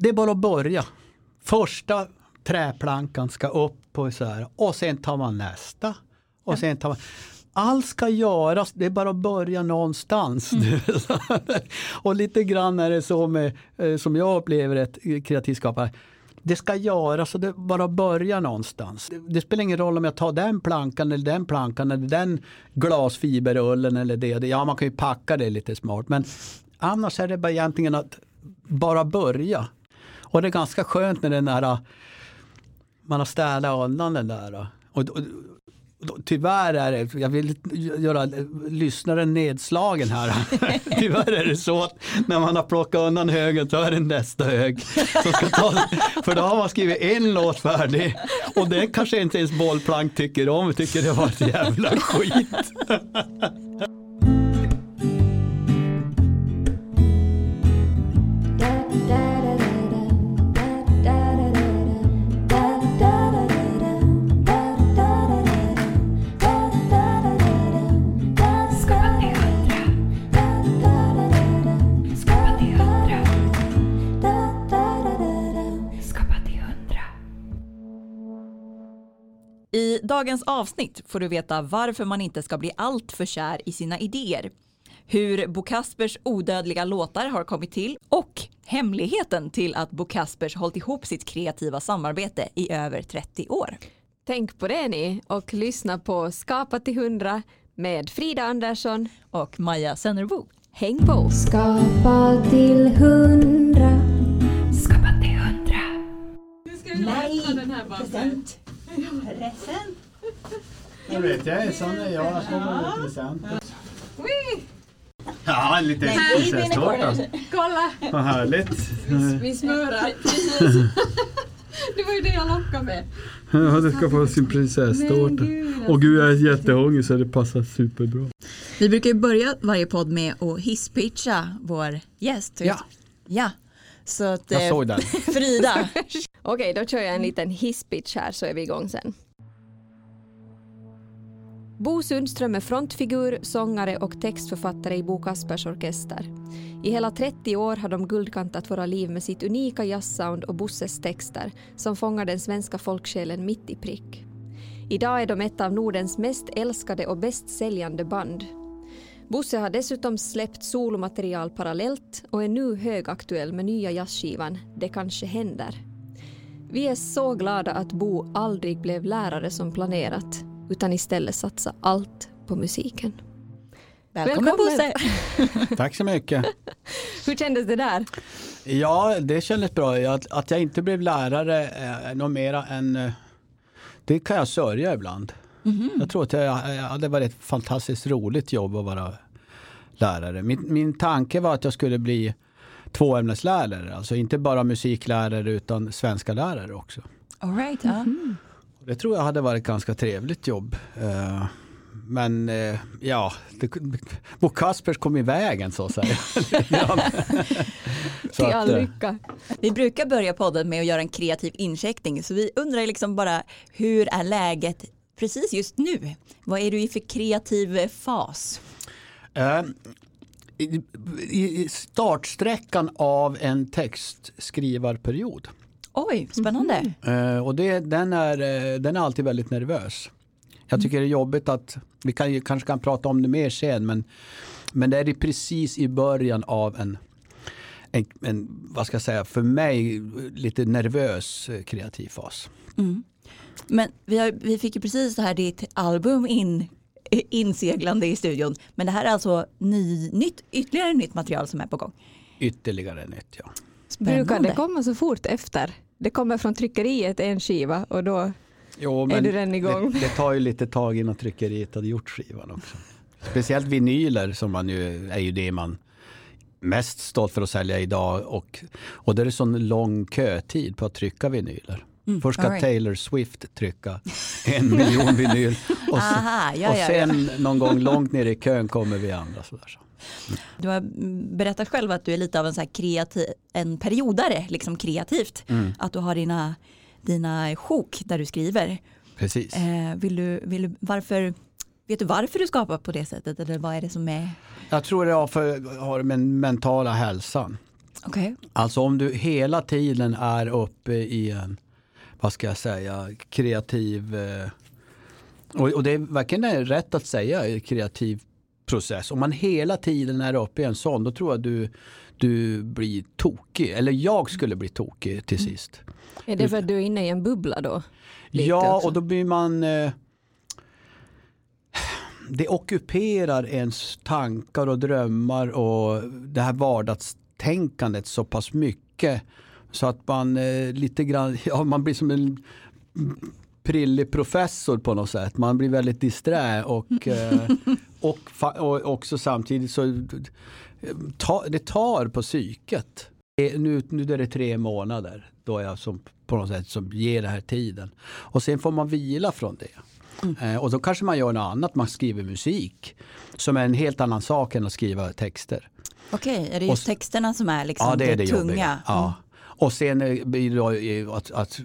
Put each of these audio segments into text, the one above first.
det är bara att börja. Första träplankan ska upp på så här och sen tar man nästa. Och sen tar man, allt ska göras, det är bara att börja någonstans. Mm. och lite grann är det så med, eh, som jag upplever ett kreativt skapare. Det ska göras och det bara börja någonstans. Det, det, spelar ingen roll om jag tar den plankan eller den plankan eller den glasfiberullen eller det. Ja, man kan ju packa det lite smart. Men annars är det bara egentligen att bara börja. Och det är ganska skönt när den där man har städat undan den där. Och, och, Tyvärr är det, jag vill göra lyssnaren nedslagen här. Tyvärr är det så att när man har plockat undan högen så är det nästa hög. Som ska ta, för då har man skrivit en låt färdig och det kanske inte ens bollplank tycker om, tycker det var ett jävla skit. I dagens avsnitt får du veta varför man inte ska bli alltför kär i sina idéer, hur Bo Kaspers odödliga låtar har kommit till och hemligheten till att Bo Kaspers hållit ihop sitt kreativa samarbete i över 30 år. Tänk på det ni och lyssna på Skapa till 100 med Frida Andersson och Maja Sennerbo. Häng på! Skapa till 100 Skapa till 100 Nu ska vi här present. Present. Jag vet, jag är sån när jag kommer med presenter. Oui. Ja, en liten prinsesstårta. Kolla! Vad härligt. Vi smörar. Det var ju det jag lockade med. Ja, du ska få sin prinsesstårta. Och gud, jag är jättehungrig så det passar superbra. Vi brukar ju börja varje podd med att hisspitcha vår gäst. Ja. Ja. Så att, Jag såg den. Frida. Okej, då kör jag en liten hisspitch här så är vi igång sen. Bo Sundström är frontfigur, sångare och textförfattare i Bo Kaspers Orkester. I hela 30 år har de guldkantat våra liv med sitt unika jazzsound och Bosses texter som fångar den svenska folksjälen mitt i prick. Idag är de ett av Nordens mest älskade och bäst säljande band. Bosse har dessutom släppt solomaterial parallellt och är nu högaktuell med nya jazzskivan Det kanske händer. Vi är så glada att Bo aldrig blev lärare som planerat utan istället satsa allt på musiken. Välkommen, Bosse! Tack så mycket. Hur kändes det där? Ja, det kändes bra. Att, att jag inte blev lärare är nog mera än... eh, Det kan jag sörja ibland. Jag tror att jag, jag hade varit ett fantastiskt roligt jobb att vara lärare. Min, min tanke var att jag skulle bli tvåämneslärare. Alltså inte bara musiklärare utan svenska lärare också. All right, ja. Det tror jag hade varit ett ganska trevligt jobb. Eh, Men eh, ja, det, Bo Kaspers kom i vägen så att säga. Så Till all eh, lycka. Vi brukar börja podden med att göra en kreativ incheckning så vi undrar liksom bara hur är läget precis just nu? Vad är du i för kreativ fas? Eh, i, startsträckan av en textskrivarperiod. Oj, spännande. Eh, och det, den, är, eh, den är alltid väldigt nervös. Jag tycker det är jobbigt att, vi kan, kanske kan prata om det mer sen, men, men det är precis i början av en, en, en, vad ska jag säga, för mig lite nervös eh, kreativ fas. Mm. Men vi, har, vi fick ju precis det här ditt album in, inseglande i studion. Men det här är alltså ny, nytt, ytterligare nytt material som är på gång. Ytterligare nytt, ja. Brukar det komma så fort efter? Det kommer från tryckeriet en skiva och då Jo, är du redan igång. Det, det tar ju lite tag innan tryckeriet hade gjort skivan också. Speciellt vinyler som man ju, är ju det man mest stolt för att sälja idag. Och, och det är sån lång kötid på att trycka vinyler. Först ska right. Taylor Swift trycka en miljon vinyl och, sen, Aha, ja, och ja, sen någon gång långt ner i kön kommer vi andra. Sådär. Så. Du har mm, berättat själv att du är lite av en, så kreativ, en periodare, liksom kreativt. Mm. Att du har dina, dina sjok där du skriver. Precis. Eh, vill du, vill du, varför, vet du varför du skapar på det sättet? Eller vad är det som är? Jag tror det har, för, har med den mentala hälsan. Okej. Alltså om du hela tiden är uppe i en, vad ska jag säga, kreativ eh, och, och det är verkligen rätt att säga kreativ process. Om man hela tiden är uppe i en sån, då tror jag du, du blir tokig. Eller jag skulle bli tokig till sist. Är det för att du är inne i en bubbla då? Lite Ja, också. och då blir man... Eh, det ockuperar ens tankar och drömmar och det här vardagstänkandet så pass mycket. Så att man eh, lite grann, ja man blir som en prillig professor på något sätt. Man blir väldigt disträ och, eh, och, och också samtidigt så eh, ta, det tar på psyket. Nu, nu är det tre månader då jag som, på något sätt som ger den här tiden. Och sen får man vila från det. Eh, och då kanske man gör något annat, man skriver musik. Som är en helt annan sak än att skriva texter. Okej, är det just texterna som är liksom Ja, det är det tunga? jobbiga. Ja. Och sen eh, blir det eh, att, att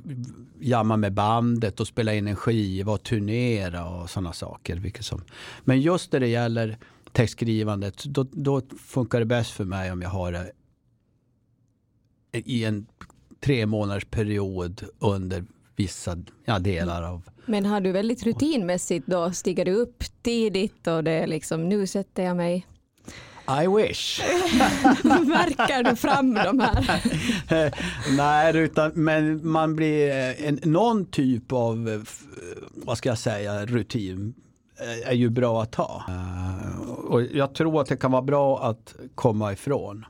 jamma med bandet och spela in en skiva och turnera och sådana saker. Vilket som. Men just när det gäller textskrivandet, då, då funkar det bäst för mig om jag har det i en tre månaders period under vissa ja, delar av Men har du väldigt rutinmässigt då? Stiger du upp tidigt och det är liksom nu sätter jag mig. I wish. Märker du fram de här? Nej, utan, men man blir eh, en, någon typ av, eh, f- vad ska jag säga, rutin eh, är ju bra att ha. Eh, Och jag tror att det kan vara bra att komma ifrån.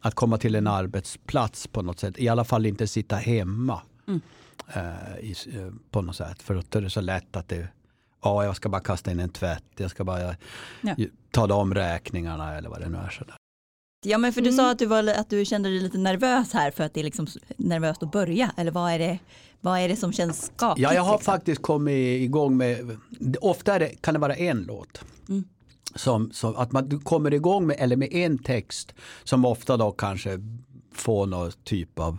Att komma till en arbetsplats på något sätt. I alla fall inte sitta hemma. eh, eh, på något sätt. För då är det så lätt att det Ja, jag ska bara kasta in en tvätt. Jag ska bara Ja. ju- ta de räkningarna eller vad det nu är. Sådär. Ja men för du Mm. sa att du, var, att du kände dig lite nervös här för att det är liksom nervöst att börja. Eller vad är det, vad är det som känns skakigt? Ja, jag har liksom? faktiskt kommit igång med, ofta det, kan det vara en låt. Mm. Som, som, att man du kommer igång med, eller med en text som ofta då kanske får någon typ av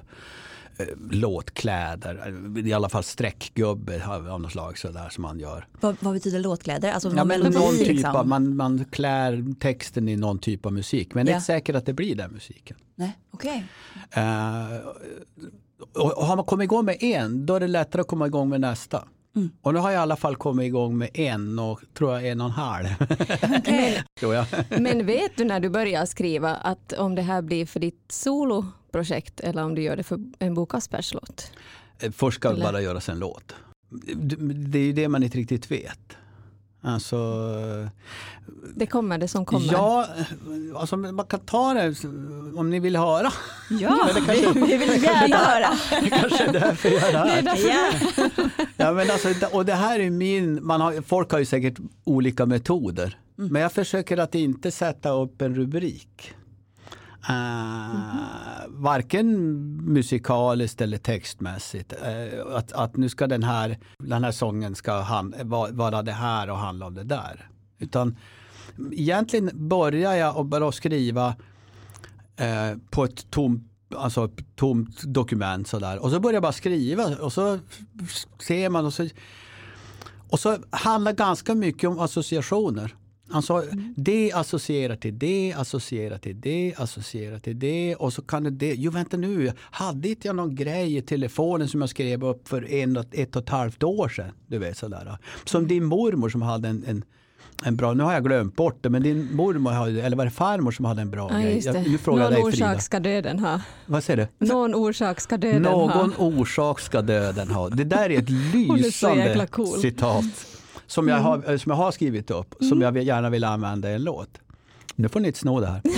låtkläder, i alla fall streckgubbe av något slag sådär som man gör. Vad, vad betyder låtkläder? Alltså Ja, men melodi någon typ liksom? av, man, man klär texten i någon typ av musik men det är Ja. inte säkert att det blir den musiken. Nej, okej. Eh, och, och har man kommit igång med en, då är det lättare att komma igång med nästa. Mm. Och nu har jag i alla fall kommit igång med en och tror jag en och en halv. Tror jag. Men vet du när du börjar skriva att om det här blir för ditt soloprojekt eller om du gör det för en Bo Kaspers låt? Eh, Först ska det bara göras en låt. Det det är ju det man inte riktigt vet. Alltså, Det kommer det som kommer. ja, alltså man kan ta det om ni vill höra. Ja, vi, vi vill gärna höra. Det kanske är därför jag är här. Ja. Ja, men alltså, och det här är min, man har, folk har ju säkert olika metoder. Men jag försöker att inte sätta upp en rubrik. Uh, Varken musikaliskt eller textmässigt. Uh, att, att nu ska den här, den här sången ska hand, vara det här och handla om det där. Utan egentligen börjar jag och bara skriva uh, på ett tomt, alltså ett tomt dokument sådär. Och så börjar jag bara skriva och så ser man och så, och så handlar ganska mycket om associationer. Alltså det associerar till det, associerar till det, associerar till det och så kan det det. Jo vänta nu, hade inte jag någon grej i telefonen som jag skrev upp för en, ett och ett halvt år sedan? Du vet sådär. Som din mormor som hade en, en en bra, nu har jag glömt bort det, men din mormor, eller var det farmor som hade en bra Ja, grej? Jag, nu frågar jag Någon dig Frida. orsak ska döden ha. Vad säger du? Någon orsak ska döden Någon ha. orsak ska döden ha. Det där är ett är lysande jäkla cool. Mm. citat. Som jag, har, som jag har skrivit upp, som jag vill- gärna vill använda i en låt. Nu får ni inte sno det här.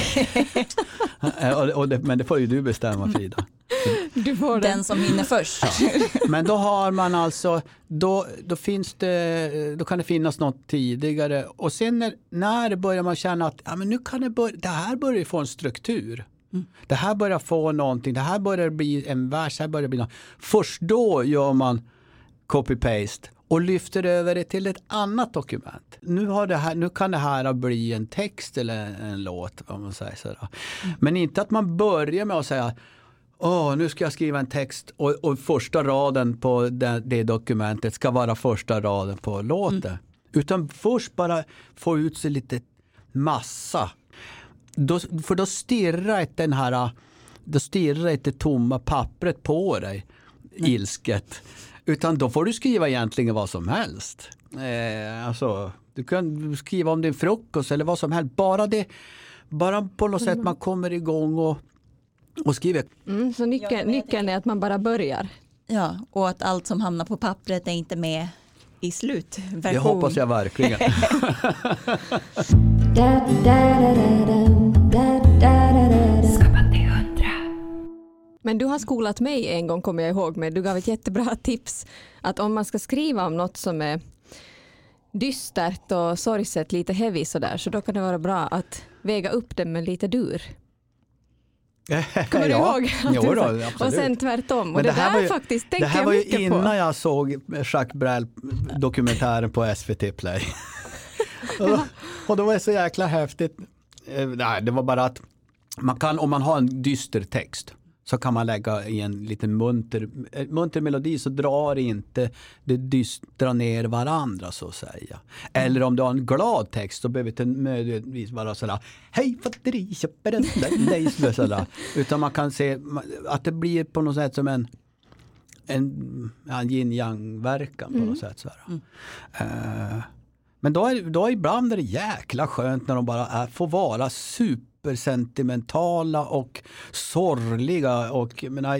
Eh, och, och det, men det får ju du bestämma Frida. Du får den. Den som hinner först. Men då har man alltså, då, då, finns det, då kan det finnas något tidigare och sen när, när börjar man känna att ja, men nu kan det, börja, det här börjar få en struktur. Det här börjar få någonting, det här börjar bli en vers, det här börjar bli något. Först då gör man copy-paste och lyfter över det till ett annat dokument. Nu, har det här, nu kan det här bli en text eller en, en låt. Om man säger sådär. Men inte att man börjar med att säga Åh, nu ska jag skriva en text och, och första raden på det, det dokumentet ska vara första raden på låten. Utan först bara få ut sig lite massa. Då, för då stirrar den här då stirrar inte tomma pappret på dig ilsket. Utan då får du skriva egentligen vad som helst. Eh, alltså, du kan skriva om din frukost eller vad som helst. Bara det, bara på något sätt man kommer igång och, och skriver. Mm, så nyckeln, nyckeln är att man bara börjar. Ja, och att allt som hamnar på pappret är inte med i slutversion. Det hoppas jag verkligen. Men du har skolat mig en gång kommer jag ihåg med. Du gav ett jättebra tips att om man ska skriva om något som är dystert och sorgset, lite heavy sådär, så då kan det vara bra att väga upp det med lite dur. Kommer du Ja. ihåg? Jo då, och sen tvärtom. Och det, det här där var ju- faktiskt Det här jag var ju innan på. jag såg Jacques Brel dokumentären på SVT Play. och, och då var det så jäkla häftigt. Eh, Nej, det var bara att man kan, om man har en dyster text så kan man lägga i en liten munter, eh, munter melodi så drar inte det dystra ner varandra så att säga. Eller om du har en glad text så behöver det inte nödvändigtvis vara sådär Hej fatteri sådär. Utan man kan se att det blir på något sätt som en en, en yin yang verkan på något sätt. Sådär. Eh, men då är, då är ibland är det jäkla skönt när de bara är, får vara supersentimentala och sorgliga. Och, menar,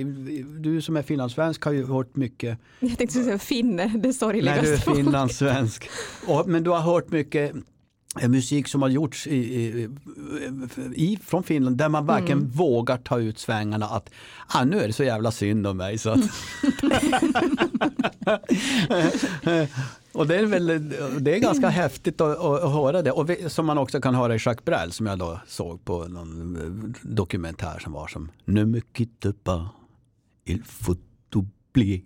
du som är finlandssvensk har ju hört mycket Jag tänkte säga finne, det när du är sorgligaste. finlandssvensk. Och, men du har hört mycket eh, musik som har gjorts i, i, i, från Finland där man verkligen vågar ta ut svängarna att ah, nu är det så jävla synd om mig. Så att och det är, väl, det är ganska häftigt att, att, höra det. Och vi, som man också kan höra i Jacques Brel som jag då såg på någon eh, dokumentär som var som Ne me quitte pas, il faut oublier,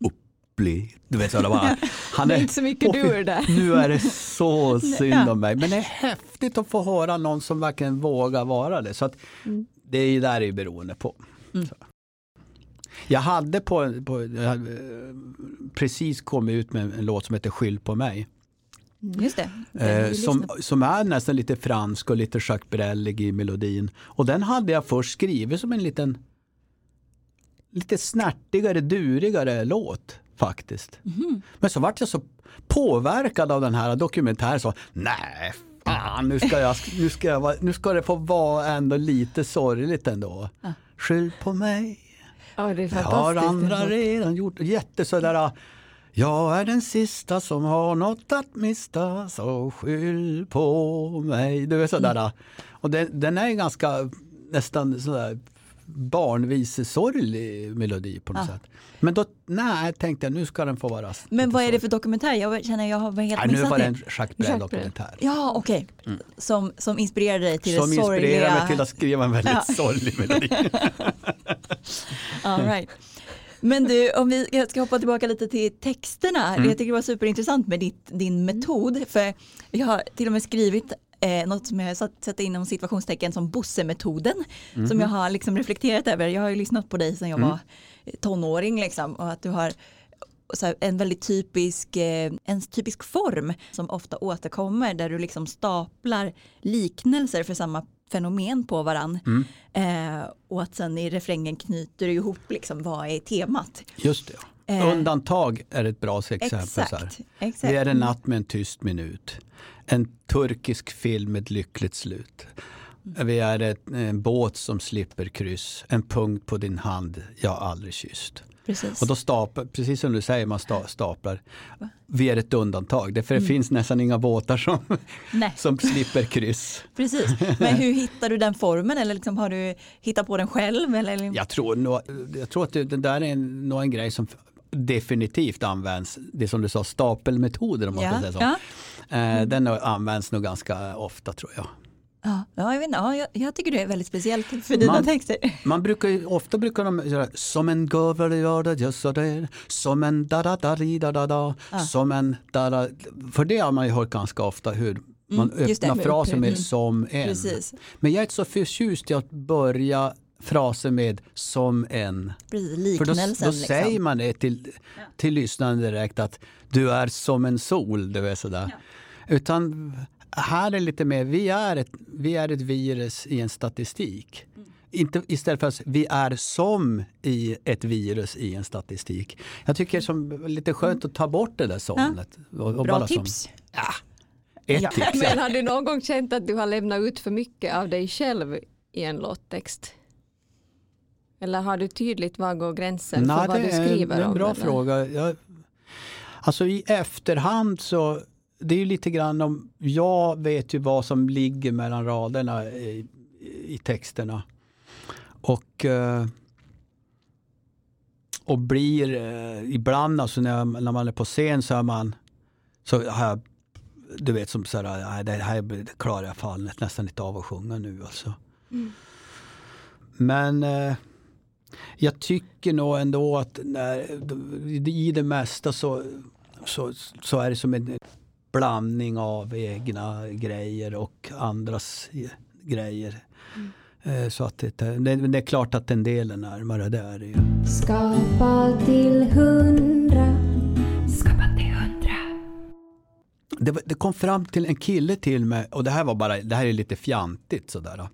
oublier. Du vet så det bara, han Det är inte så mycket fy- dur där. Nu är det så synd om mig. Men det är häftigt att få höra någon som verkligen vågar vara det. Så att det är ju där det är beroende på. Så. Jag hade på, på hade, eh, precis kommit ut med en låt som heter Skyll på mig. Just det. Eh, som, som är nästan lite fransk och lite Jacques Brellig i melodin. Och den hade jag först skrivit som en liten lite snärtigare, durigare låt faktiskt. Mhm. Men så vart jag så påverkad av den här dokumentären så nej, fan nu ska, jag, nu ska, jag, nu ska det få vara ändå lite sorgligt ändå. Skyll på mig, Ja, det det har andra redan gjort. Jätte sådär, jag är den sista som har något att mista, så skyll på mig. Du är sådär. Och den, den är ganska nästan sådär barnvisesorglig melodi på något Ah. sätt. Men då, nej, tänkte jag nu ska den få vara Men vad är det för dokumentär? Jag känner jag har helt Nej, nu missat var det en. Jacques Brel-dokumentär. Ja, okej. Som, som inspirerade dig till Som det sorgliga. inspirerar mig till att skriva en väldigt Ja. sorglig melodi. All right. Men du, om vi ska hoppa tillbaka lite till texterna. Mm. Jag tycker det var superintressant med ditt, din metod. För jag har till och med skrivit eh, något som jag satt, satt inom situationstecken som Bosse-metoden. Mhm. Som jag har liksom reflekterat över. Jag har ju lyssnat på dig sedan jag Mm. var tonåring. Liksom, och att du har här, en väldigt typisk, eh, en typisk form som ofta återkommer där du liksom staplar liknelser för samma fenomen på varann. Mm. Eh, och att sen i refrängen knyter du ihop liksom vad är temat. Just det. Eh. Undantag är ett bra exempel. Exakt. exakt. Vi är en natt med en tyst minut. En turkisk film med ett lyckligt slut. Vi är ett, en båt som slipper kryss. En punkt på din hand jag aldrig kysst. Precis. Och då staplar, precis som du säger, man sta- staplar. Vi är ett undantag. Därför det Mm. finns nästan inga båtar som, som slipper kryss. precis. Men hur hittar du den formen eller liksom har du hittat på den själv? Eller? Jag tror, jag tror att det, det där är nog en grej som definitivt används. Det som du sa, stapelmetoder om man ska ja. säga så. Ja. Eh, Den används nog ganska ofta tror jag. Ja. ja, jag vet inte. Ja, jag, tycker det är väldigt speciellt för dina Man- texter. Man brukar ju, ofta brukar de göra som en gåva gör det just så där, som en da da da da da da, Ja. som en da da. För det har man ju hört ganska ofta hur man Mm, öppnar med frasen med upprepning. som en. Precis. Men jag är inte så förtjust i att börja frasen med som en. Precis, För då, då liksom. säger man det till, till lyssnaren direkt att du är som en sol. Du är sådär. Utan här är lite mer, vi är, ett, vi är ett virus i en statistik. inte istället för att vi är som i ett virus i en statistik. Jag tycker det är som lite skönt att ta bort det där somnet. Och, och Bra bara som- tips. ett Ja. tips. Men har du någon gång känt att du har lämnat ut för mycket av dig själv i en låttext? Eller har du tydligt var går gränsen Nej, för vad det du är skriver en, en om? bra eller? fråga. Jag, alltså i efterhand så, det är ju lite grann om, jag vet ju vad som ligger mellan raderna i, i texterna. Och, eh, och blir eh, ibland, alltså när, när man är på scen så är man, så har jag, du vet som så här, det här det klarar jag fan nästan inte av att sjunga nu alltså. Men eh, jag tycker nog ändå att när, i det mesta så, så, så är det som en blandning av egna grejer och andras grejer. Eh, Så att det, det, det är klart att en del är närmare, det ju. Skapa till hundra. Skapa till hundra. Det, det kom fram till en kille till mig och det här var bara, det här är lite fjantigt sådär.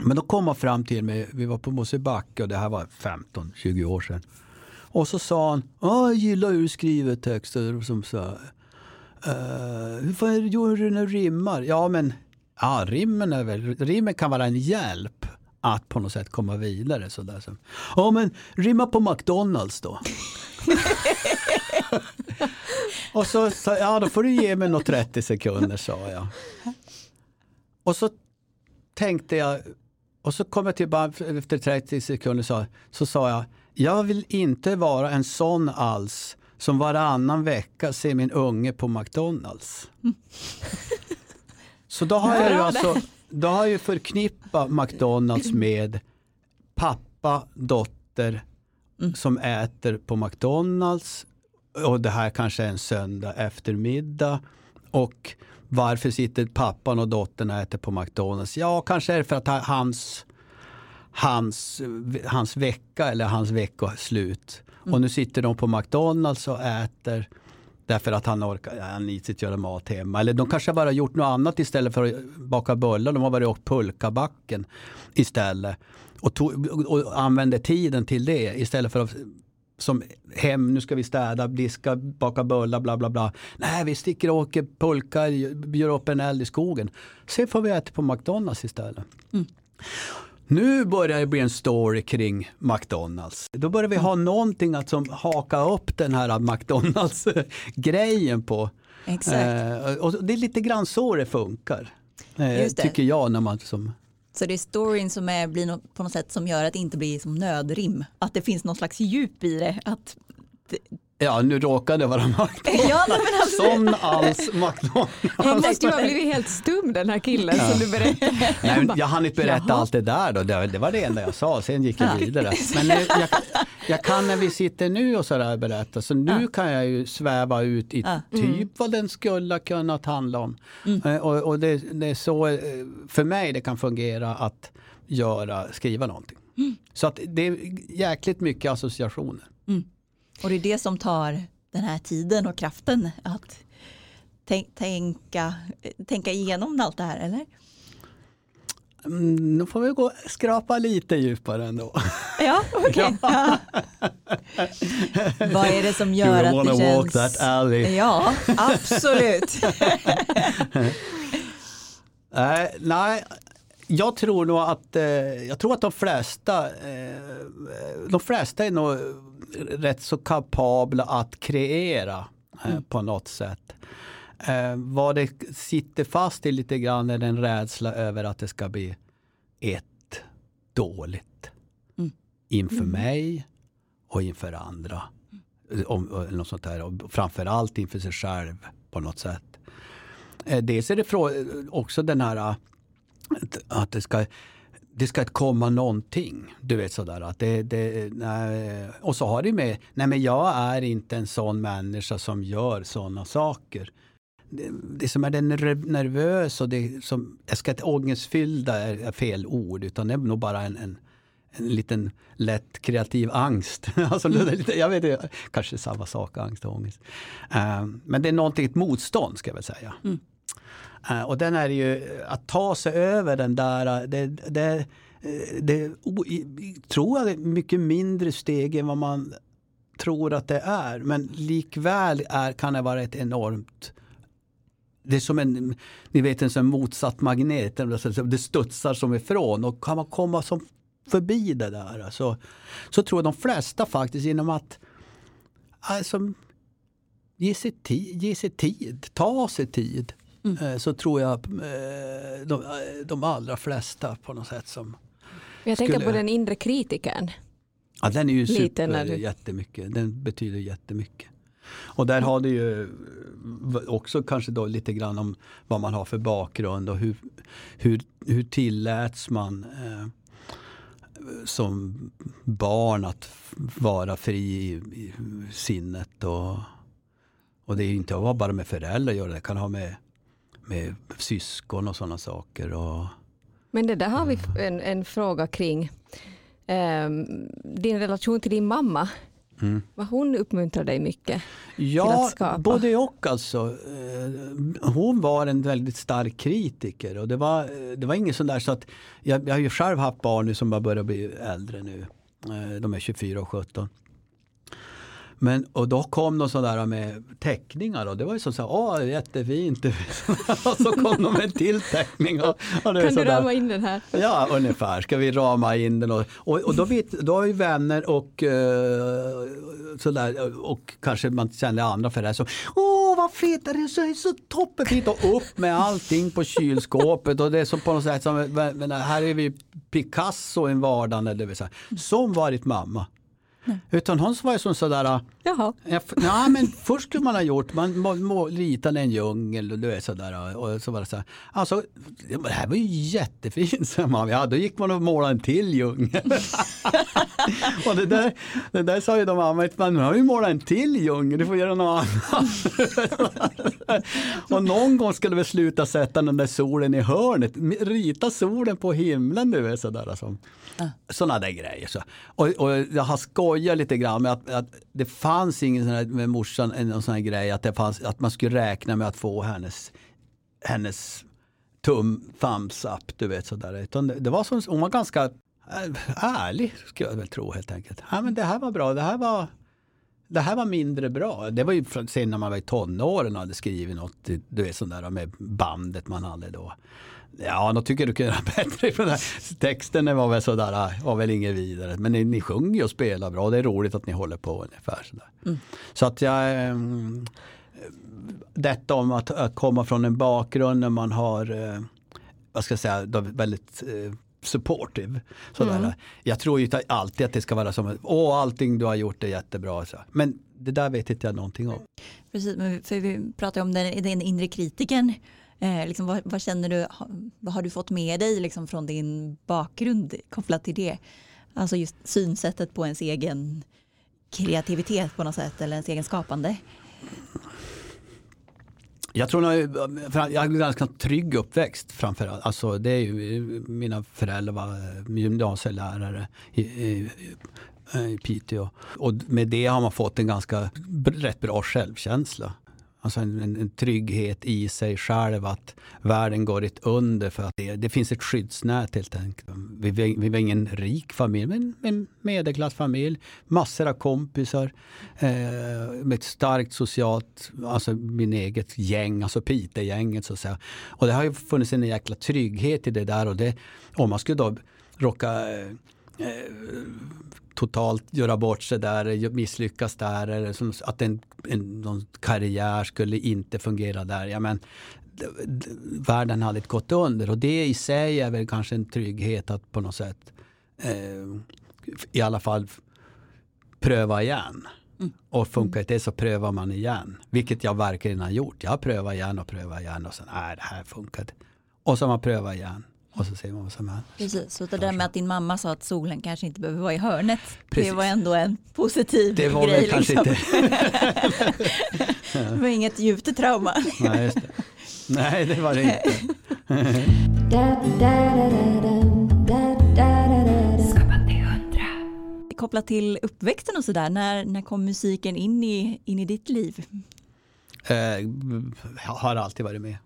Men då kom han fram till mig, vi var på Mosebacke och det här var 15-20 år sedan. Och så sa han, jag gillar hur du skriver texter som så eh, hur fan gör du när du rimmar? Ja men, ja rimmen är väl, rimmen kan vara en hjälp att på något sätt komma vidare. Så där. Så, Ja men rimma på McDonalds då. Och så sa jag, ja då får du ge mig något 30 sekunder sa jag. Och så tänkte jag, och så kom jag tillbaka efter 30 sekunder så, så sa jag, jag vill inte vara en sån alls som varannan vecka ser min unge på McDonalds. Så då har jag ju alltså, då har jag ju förknippat McDonalds med pappa, dotter som äter på McDonalds. Och det här kanske är en söndag eftermiddag. Och varför sitter pappan och dottern och äter på McDonalds? Ja, kanske är det för att ha- hans, hans, hans vecka eller hans veckoslut. Och nu sitter de på McDonalds och äter därför att han orkar, han inte göra mat hemma. Eller de kanske bara har gjort något annat istället för att baka bullar. De har varit och åkt pulkabacken istället. Och, tog, och använde tiden till det istället för att som hem, nu ska vi städa, diska, baka bullar, bla bla bla. Nej, vi sticker och åker pulka, gör upp en eld i skogen. Sen får vi äta på McDonalds istället. Nu börjar det bli en story kring McDonalds. Då börjar vi ha någonting att som haka upp den här McDonalds-grejen på. Exakt. Eh, och det är lite grann så det funkar. Eh, det. Tycker jag när man som... Så det är storyn som är, blir nå- på något sätt som gör att det inte blir som nödrim. Att det finns någon slags djup i det. Att, Ja, nu råkade det vara McDonalds. ja, alltså, Som alls McDonalds. Han måste ju ha blivit helt stum den här killen som du berättade. Nej, jag hann inte berätta Jaha. allt det där då. Det, var det enda jag sa, sen gick jag Ja. vidare. Men jag, jag kan när vi sitter nu och sådär berätta, så nu Ja. kan jag ju sväva ut i Ja. typ vad den skulle kunnat handla om. Eh, Och, och det, det är så eh, för mig det kan fungera att göra, skriva någonting. Så att det är jäkligt mycket associationer. Och det är det som tar den här tiden och kraften att tänk, tänka, tänka igenom allt det här, eller? Mm, nu får vi gå skrapa lite djupare ändå. Ja, okej. Ja. Vad är det som gör att det känns... walk that alley. Ja, absolut. Nej, nej, jag tror nog att, eh, jag tror att de flesta, eh, de flesta är nog rätt så kapabla att kreera eh, på något sätt. Eh, vad det sitter fast i lite grann är en rädsla över att det ska bli ett dåligt. Mm. Inför mig och inför andra. Om, eller något sånt där. Och framförallt inför sig själv på något sätt. Eh, Dels är det frå- också den här eh, att det ska, det ska komma någonting. Du vet sådär att det, det nej, och så har det med, nej men jag är inte en sån människa som gör sådana saker. Det, det som är den nerv- nervös och det som, jag ska inte ångestfyllda är, är fel ord utan det är nog bara en, en, en liten lätt kreativ angst. alltså, är lite, jag vet inte, kanske samma sak, angst och ångest. Eh, men det är någonting, ett motstånd ska jag väl säga. Eh, Eh, och den är ju eh, att ta sig över den där, eh, det, det, det tror jag är mycket mindre steg än vad man tror att det är. Men likväl är, kan det vara ett enormt det är som en, ni vet en sån motsatt magnet, det studsar som ifrån och kan man komma som förbi det där så, så tror jag de flesta faktiskt genom att alltså, ge, sig ge sig tid, ta sig tid eh, Så tror jag eh, de, de allra flesta på något sätt som Jag tänker Skulle- på den inre kritikern. Ja, den är ju Lite super när du- jättemycket. Den betyder jättemycket. Och där har det ju också kanske då lite grann om vad man har för bakgrund och hur, hur, hur tilläts man eh, som barn att vara fri i, i sinnet. Och, och det är ju inte att vara bara med föräldrar att göra, det kan ha med, med syskon och sådana saker. Och, Men det där har vi en, en fråga kring. Ehm, din relation till din mamma. Mm. Vad hon uppmuntrar dig mycket. Ja, att skapa? både och alltså. Eh, Hon var en väldigt stark kritiker och det var, det var inget sånt där så att jag, jag har ju själv haft barn nu som bara börjar bli äldre nu. Eh, De är 24 och 17. Men, och då kom de sådär med teckningar och det var ju så såhär, åh jättefint. och så kom de med en till teckning. Och, och det Kan du rama in den här? Ja, ungefär. Ska vi rama in den? Och, och, och då, vet, då har ju vänner och eh, sådär och kanske man känner andra föräldrar som Åh vad fint, det är så, det är så toppenfint och upp med allting på kylskåpet och det är som på något sätt som, här är vi Picasso i en det vill säga. Som varit mamma. Utan hon var ju som sådär Jaha. Ja, f- ja, men först skulle man ha gjort, man må, må, ritade en djungel och du är sådär. Och så var det så här, alltså, men det här var ju jättefint, sa man. Ja, då gick man och målade en till djungel. och det där, det där sa ju de mamma, man har ju målat en till djungel, du får göra något annat. och någon gång skulle vi sluta sätta den där solen i hörnet, rita solen på himlen, du vet sådär. Alltså. Sådana där grejer. Så. Och, och jag har skojat lite grann med att, att det fanns ingen sån här med morsan, någon sån här grej att, det fanns, att man skulle räkna med att få hennes, hennes tum, thumbs up, du vet sådär. Utan det, det var som, hon var ganska eh, ärlig, skulle jag väl tro helt enkelt. Ja, men det här var bra, det här var det här var mindre bra. Det var ju från- sen när man var i tonåren och hade skrivit något, du vet sådär med bandet man hade då. Ja, då tycker du kunde göra bättre. För den här texten var väl sådär, var väl inget vidare. Men ni, ni sjunger ju och spelar bra. Det är roligt att ni håller på ungefär sådär. Så att jag... ehm, Detta om att, att komma från en bakgrund när man har, eh, vad ska jag säga, väldigt eh, supportive. Sådär. Jag tror ju alltid att det ska vara som, åh allting du har gjort är jättebra. Så. Men det där vet inte jag någonting om. Precis, men för vi pratar ju om den, den inre kritiken. Eh, liksom, vad, vad känner du, vad har du fått med dig liksom, från din bakgrund kopplat till det? Alltså just synsättet på ens egen kreativitet på något sätt eller ens egen skapande. Jag tror nog, jag har en ganska trygg uppväxt framförallt. Alltså det är ju, mina föräldrar var gymnasielärare i, i, i Piteå. Och med det har man fått en ganska rätt bra självkänsla. Alltså en, en, trygghet i sig själv att världen går ett under för att det, det finns ett skyddsnät helt enkelt. Vi, vi, var ingen rik familj men en medelklassfamilj. Massor av kompisar. Eh, med ett starkt socialt, alltså min eget gäng, alltså Piteå-gänget så att säga. Och det har ju funnits en jäkla trygghet i det där och det, om man skulle då råka eh, totalt göra bort sig där, misslyckas där, eller som, att en, en någon karriär skulle inte fungera där. Ja, men, världen hade gått under och det i sig är väl kanske en trygghet att på något sätt eh, i alla fall pröva igen. Och funkar inte det så prövar man igen. Vilket jag verkligen har gjort. Jag har prövat igen och prövat igen och sen, nej det här funkar inte. Och så har man prövat igen. Och så ser man vad som händer. Precis, så det där med att din mamma sa att solen kanske inte behöver vara i hörnet. Precis. Det var ändå en positiv Det var grej. kanske liksom. inte... det var inget djupt trauma. Nej, just det. Nej, det var det inte. Kopplat till uppväxten och sådär, när, när kom musiken in i, in i ditt liv? Eh, har alltid varit med.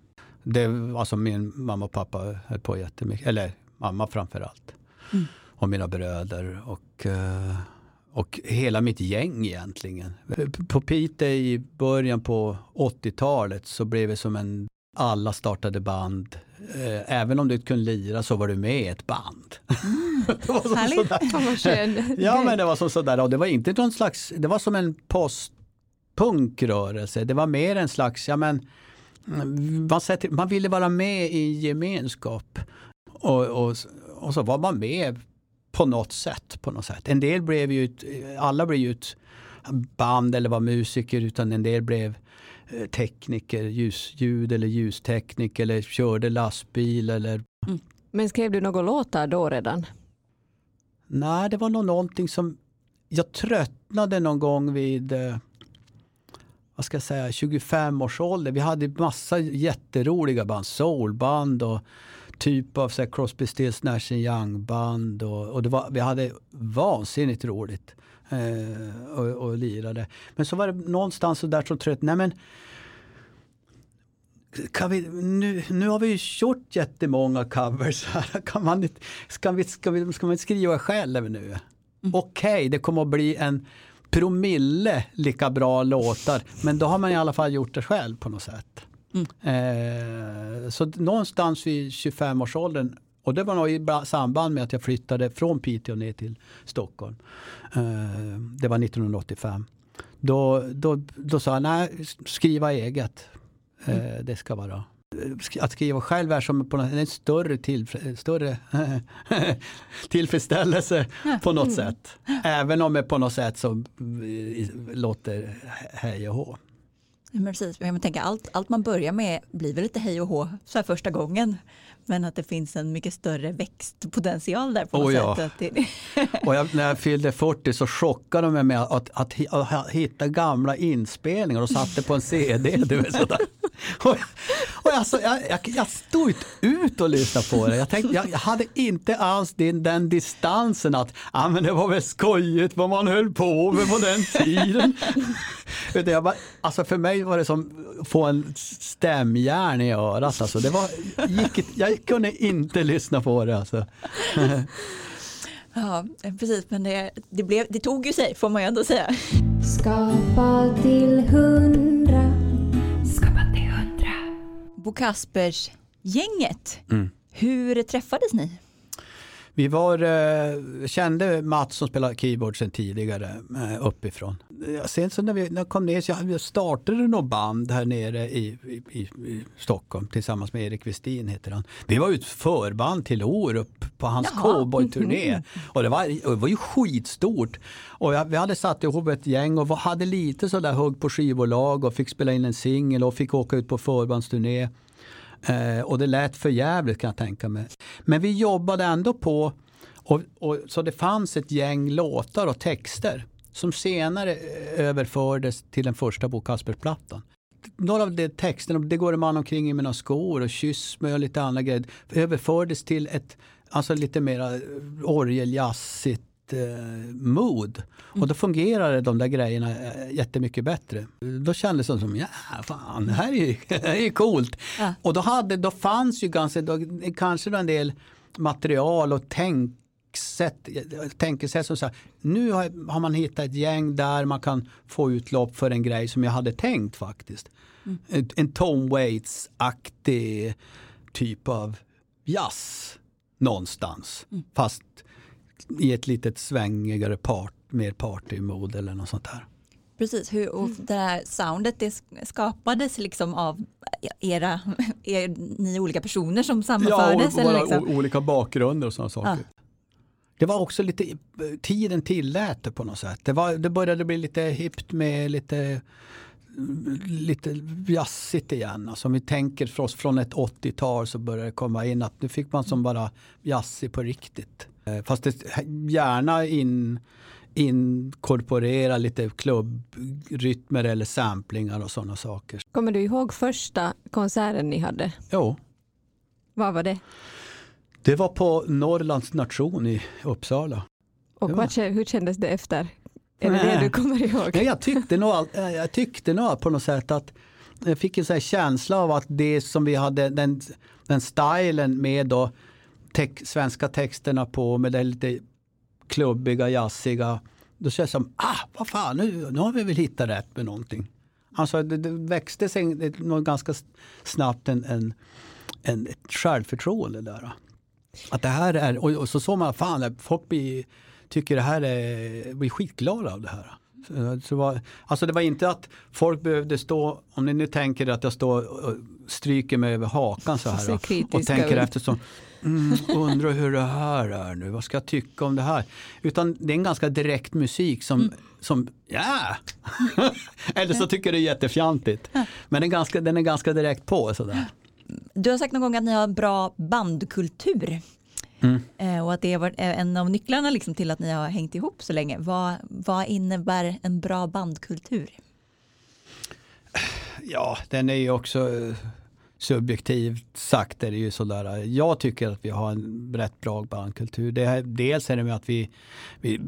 Det var som min mamma och pappa höll på jättemycket. Eller mamma framför allt. och mina bröder och, eh, och hela mitt gäng egentligen. På Piteå i början på 80-talet så blev det som en alla startade band. Eh, Även om du inte kunde lira så var du med i ett band. det var som Härligt. Ja men det var som sådär och det var inte någon slags, det var som en postpunkrörelse. Det var mer en slags, ja men mm, man, sätter, man ville vara med i en gemenskap. Och, och, och så var man med på något sätt. På något sätt. En del blev ju, ett, alla blev ju ett band eller var musiker utan en del blev eh, tekniker, ljus, ljud eller ljustekniker eller körde lastbil eller Men skrev du några låtar då redan? Nej, det var nog någonting som jag tröttnade någon gång vid eh, vad ska jag säga, 25 års ålder. Vi hade massa jätteroliga band, soulband och typ av så här, Crosby, Stills, Nash Young band och, och det var, vi hade vansinnigt roligt eh, och, och lirade. Men så var det någonstans så där så trött, nej men kan vi, nu, nu har vi ju gjort jättemånga covers här. Kan man inte, ska, vi, ska, vi, ska man skriva själv nu? Okej, det kommer att bli en promille lika bra låtar. Men då har man i alla fall gjort det själv på något sätt. Eh, så någonstans vid 25-årsåldern och det var nog i ba- samband med att jag flyttade från Piteå ner till Stockholm. Eh, det var 1985. Då, då, då sa jag, nej, skriva eget. Eh, det ska vara. Sk- Att skriva själv är som på något, en större, tillfre, större tillfredsställelse på något sätt. Även om det på något sätt som eh, låter hej och hå. Precis, men tänker allt, allt man börjar med blir väl lite hej och hå så här första gången. Men att det finns en mycket större växtpotential där på något Oh ja. sätt. Det, Och jag, när jag fyllde 40 så chockade de mig med att, att, att hitta gamla inspelningar och satte på en CD. Du vet, sådär. Och, och alltså, jag, jag, jag stod inte ut och lyssnade på det. Jag, tänkte, jag, jag hade inte alls den, den distansen att ah, men det var väl skojigt vad man höll på med på den tiden. Utan jag bara, alltså för mig var det som att få en stämjärn i örat. Alltså det var, gick, jag kunde inte lyssna på det. Alltså. ja, precis, men det, det, blev, det tog ju sig får man ju ändå säga. Skapa till hundra. Bo Kaspers gänget, Mm. hur träffades ni? Vi var, eh, kände Mats som spelar keyboard sen tidigare eh, uppifrån. Sen så när vi när jag kom ner så jag startade något band här nere i, i, i, Stockholm tillsammans med Erik Westin heter han. Vi var ju ett förband till Orup på hans cowboyturné. Och det var, det var ju skitstort. Och jag, vi hade satt ihop ett gäng och hade lite sådär hugg på skivbolag och fick spela in en singel och fick åka ut på förbandsturné. Eh, och det lät för jävligt kan jag tänka mig. Men vi jobbade ändå på och, och, så det fanns ett gäng låtar och texter som senare eh, överfördes till den första Bo Kaspers-plattan. Några av de texterna, det går en man omkring i mina skor och kyss mig och lite andra grejer, överfördes till ett alltså lite mera orgeljazzigt eh, mood. Och då fungerade de där grejerna eh, jättemycket bättre. Då kändes det som, ja fan, det här är ju det här är ju coolt. Ja. Och då, hade, då fanns ju ganska, då, kanske då en del material och tänksätt, tänkesätt som så här, nu har, man hittat ett gäng där man kan få utlopp för en grej som jag hade tänkt faktiskt. En, en Tom Waits-aktig typ av jazz någonstans. Fast i ett litet svängigare part, mer partymode eller något sånt där. Precis, hur, och det här soundet det skapades liksom av era, er, ni olika personer som Ja, sammanfördes? och eller våra liksom? olika bakgrunder och sådana saker. Ja. Det var också lite, tiden tillät det på något sätt. Det, var, det började bli lite hippt med lite, lite jazzigt igen. Alltså om vi tänker för oss från ett 80-tal så började det komma in att nu fick man som bara jazzig på riktigt. Eh, Fast det gärna in, inkorporera lite klubbrytmer eller samplingar och sådana saker. Kommer du ihåg första konserten ni hade? Jo, Vad var det? Det var på Norrlands nation i Uppsala. Och vad, hur kändes det efter? Är det det du kommer ihåg? Nej, jag tyckte nog, eh, jag tyckte nog på något sätt att jag fick en sån känsla av att det som vi hade, den, den stilen med då, tex- svenska texterna på med det lite klubbiga, jazziga. Då känns det som, ah, vad fan, nu, nu har vi väl hittat rätt med någonting. Alltså det, det växte sig det, ganska snabbt en, en, en, ett självförtroende där. Att det här är, och, och så såg man, fan, folk blir, tycker det här är, blir skitglada av det här. Så, var, alltså det var inte att folk behövde stå, om ni nu tänker att jag står och stryker mig över hakan så här kritiska och tänker ut. efter som, mm, undrar hur det här är nu, vad ska jag tycka om det här? Utan det är en ganska direkt musik som, som ja! Eller så tycker jag det är jättefjantigt. Men den är ganska, den är ganska direkt på sådär. Du har sagt någon gång att ni har en bra bandkultur. Mm. Eh, och att det varit eh, en av nycklarna liksom till att ni har hängt ihop så länge. Vad, vad innebär en bra bandkultur? Ja, den är ju också eh, subjektivt sagt är det ju sådär. Jag tycker att vi har en rätt bra bandkultur. Det är, dels är det med att vi, vi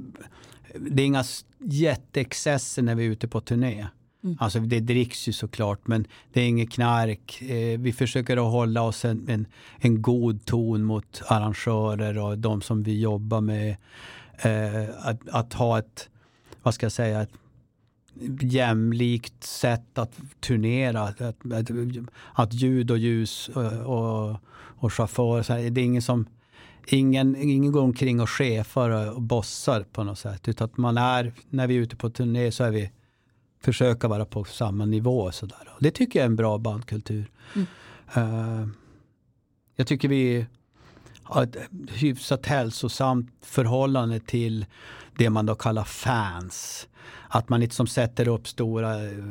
det är inga jätteexcesser när vi är ute på turné. Mm. Alltså det dricks ju såklart men det är inget knark. Eh, vi försöker att hålla oss en, en, en god ton mot arrangörer och de som vi jobbar med. Eh, att, att ha ett, vad ska jag säga, ett jämlikt sätt att turnera. Att, att, att ljud och ljus och, och, och chaufför, så här, det är ingen som Ingen, ingen går omkring och chefar och bossar på något sätt. Utan att man är, när vi är ute på turné så är vi försöka vara på samma nivå. Så där. Och det tycker jag är en bra bandkultur. Eh, jag tycker vi har ett hyfsat hälsosamt förhållande till det man då kallar fans. Att man inte som sätter upp stora eh,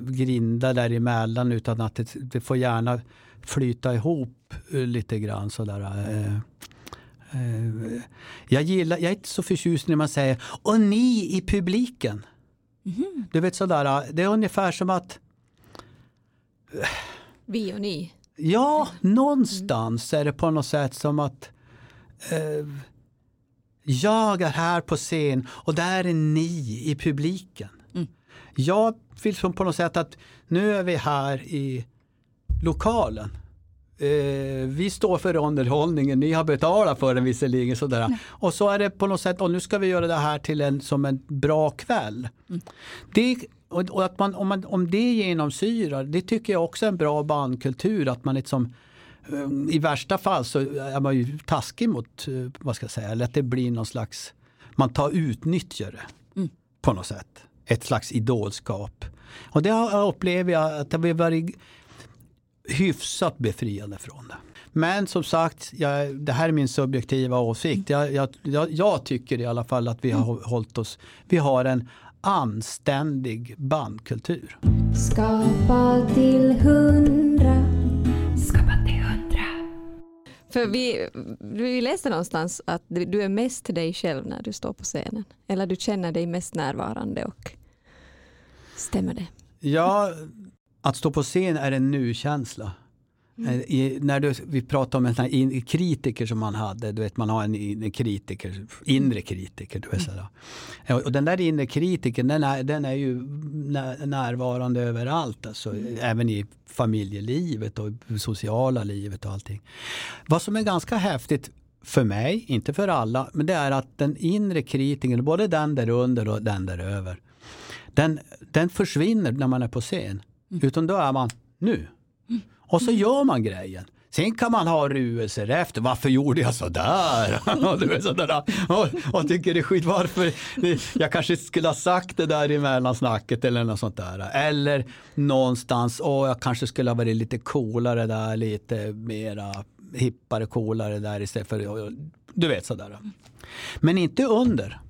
grindar däremellan utan att det, det får gärna flyta ihop eh, lite grann sådär. eh, Jag gillar, jag är inte så förtjust när man säger och ni i publiken. Du vet sådär, det är ungefär som att Vi och ni. Ja, någonstans är det på något sätt som att eh, jag är här på scen och där är ni i publiken. Jag vill som på något sätt att nu är vi här i lokalen. Eh, vi står för underhållningen, ni har betalat för den visserligen. Sådär. Och så är det på något sätt, och nu ska vi göra det här till en, som en bra kväll. Det, och, att man, om, man, om det genomsyrar, det tycker jag också är en bra bandkultur. Att man liksom, eh, I värsta fall så är man ju taskig mot, eh, vad ska jag säga, eller att det blir någon slags, man tar utnyttjar det på något sätt. Ett slags idolskap. Och det upplever jag att det har varit hyfsat befriande från det. Men som sagt, jag, det här är min subjektiva åsikt. Jag, jag, jag, jag tycker i alla fall att vi har hå- hållit oss, vi har en anständig bandkultur. Skapa till hundra. Skapa till hundra. För vi, vi läste någonstans att du du är mest dig själv när du står på scenen. Eller du känner dig mest närvarande och stämmer det? Ja, att stå på scen är en nu-känsla. Eh, I, när du, vi pratar om en sån här in, kritiker som man hade, du vet man har en, en kritiker, inre kritiker. Du vet, sådär. Eh, Och den där inre kritiken den är, den är ju när, närvarande överallt, alltså, även i familjelivet och sociala livet och allting. Vad som är ganska häftigt för mig, inte för alla, men det är att den inre kritiken, både den där under och den där över, den, den försvinner när man är på scen. Utan då är man nu. Och så gör man grejen. Sen kan man ha ruelser efter. Varför gjorde jag sådär? Sådär. Och, och tycker det är skit. Varför? Jag kanske skulle ha sagt det där i mellansnacket eller något sånt där. Eller någonstans, åh jag kanske skulle ha varit lite coolare där, lite mera hippare, coolare där istället för, du vet sådär. Men inte under.